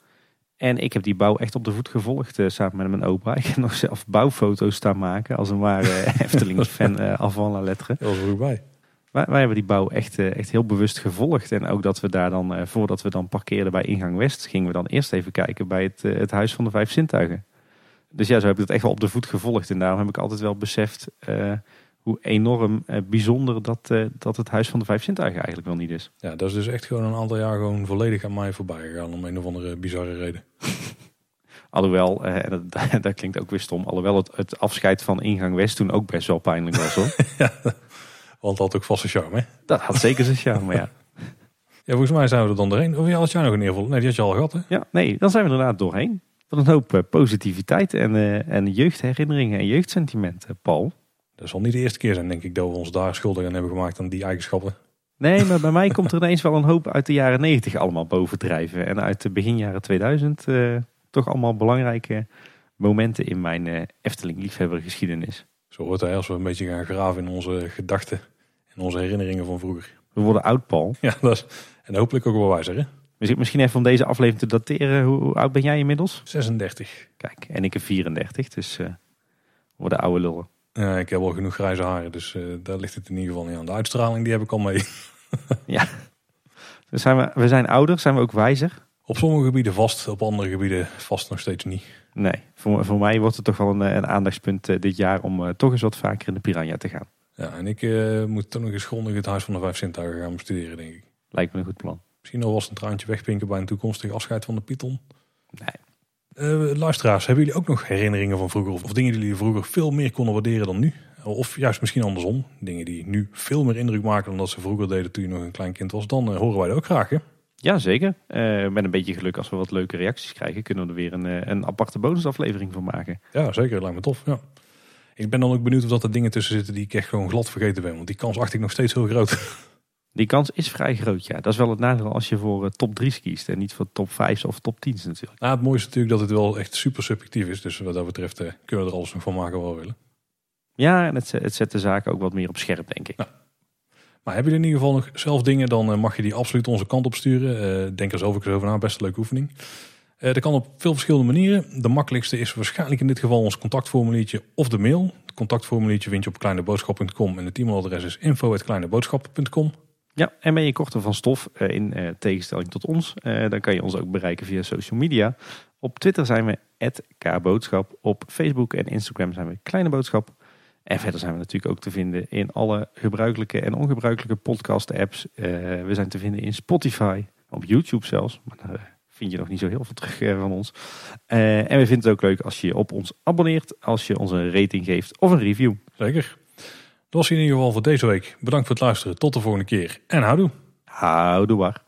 En ik heb die bouw echt op de voet gevolgd eh, samen met mijn opa. Ik heb nog zelf bouwfoto's staan maken als een ware Efteling-fan eh avant la lettre. Dat bij. Wij, wij hebben die bouw echt, eh, echt heel bewust gevolgd. En ook dat we daar dan, eh, voordat we dan parkeerden bij ingang West, gingen we dan eerst even kijken bij het, eh, het Huis van de Vijf Zintuigen. Dus ja, zo heb ik het echt wel op de voet gevolgd. En daarom heb ik altijd wel beseft eh, hoe enorm eh, bijzonder dat, eh, dat het Huis van de Vijf Zintuigen eigenlijk wel niet is. Ja, dat is dus echt gewoon een aantal jaar gewoon volledig aan mij voorbij gegaan om een of andere bizarre reden. Alhoewel, eh, en dat, dat klinkt ook weer stom, alhoewel het, het afscheid van ingang West toen ook best wel pijnlijk was hoor. Want dat had ook vaste charme, hè? dat had zeker zijn charme, ja. Ja, volgens mij zijn we er dan doorheen. Of ja, had jij nog een eervol? Nee, die had je al gehad, hè? Ja, nee, dan zijn we er inderdaad doorheen. Wat een hoop positiviteit en, en jeugdherinneringen en jeugdsentimenten, Paul. Dat zal niet de eerste keer zijn, denk ik, dat we ons daar schuldig aan hebben gemaakt aan die eigenschappen. Nee, maar bij mij komt er ineens wel een hoop uit de jaren 90 allemaal bovendrijven. En uit de begin jaren 2000 eh, toch allemaal belangrijke momenten in mijn eh, Efteling-liefhebbergeschiedenis. Zo hoort hij als we een beetje gaan graven in onze gedachten en onze herinneringen van vroeger. We worden oud, Paul. Ja, dat is, en hopelijk ook wel wijzer, hè? Misschien- even om deze aflevering te dateren. Hoe, hoe oud ben jij inmiddels? 36. Kijk, en ik heb 34, dus eh, we worden oude lullen. Ja, ik heb al genoeg grijze haren, dus eh, daar ligt het in ieder geval niet aan. De uitstraling die heb ik al mee. Dus zijn we, we zijn ouder, zijn we ook wijzer? Op sommige gebieden vast, op andere gebieden vast nog steeds niet. Nee, voor, voor mij wordt het toch wel een, eh, een aandachtspunt eh, dit jaar om eh, toch eens wat vaker in de Piranha te gaan. Ja, en ik eh, moet toch nog eens grondig het Huis van de Vijf Zintuigen gaan bestuderen, denk ik. Lijkt me een goed plan. Misschien al was een traantje wegpinken bij een toekomstig afscheid van de Python. Nee. Eh, luisteraars, hebben jullie ook nog herinneringen van vroeger? Of, of dingen die jullie vroeger veel meer konden waarderen dan nu? Of juist misschien andersom. Dingen die nu veel meer indruk maken dan dat ze vroeger deden toen je nog een klein kind was. Dan eh, horen wij dat ook graag, hè? Ja, zeker. Eh, met een beetje geluk, als we wat leuke reacties krijgen, kunnen we er weer een, een aparte bonusaflevering van maken. Ja, zeker. Lijkt me tof, ja. Ik ben dan ook benieuwd of dat er dingen tussen zitten die ik echt gewoon glad vergeten ben. Want die kans acht ik nog steeds heel groot. Die kans is vrij groot, ja. Dat is wel het nadeel als je voor eh, top 3's kiest en niet voor top 5's of top 10's natuurlijk. Nou, het mooiste is natuurlijk dat het wel echt super subjectief is. Dus wat dat betreft eh, kunnen we er alles nog van maken wat we willen. Ja, en het, zet- het zet de zaken ook wat meer op scherp, denk ik. Maar heb je in ieder geval nog zelf dingen, dan eh, mag je die absoluut onze kant op sturen. Denk er zelf ook eens over na, best een leuke oefening. Dat kan op veel verschillende manieren. De makkelijkste is waarschijnlijk in dit geval ons contactformuliertje of de mail. Het contactformuliertje vind je op kleineboodschap.com en het e-mailadres is info.kleineboodschap.com. Ja, en ben je korter van stof, eh, in eh, tegenstelling tot ons, eh, dan kan je ons ook bereiken via social media. Op Twitter zijn we @kboodschap, op Facebook en Instagram zijn we Kleine Boodschap. En verder zijn we natuurlijk ook te vinden in alle gebruikelijke en ongebruikelijke podcast apps. Uh, we zijn te vinden in Spotify, op YouTube zelfs. Maar daar vind je nog niet zo heel veel terug van ons. En we vinden het ook leuk als je op ons abonneert, als je ons een rating geeft of een review. Zeker. Dat was in ieder geval voor deze week. Bedankt voor het luisteren. Tot de volgende keer. En houdoe. Houdoe waar.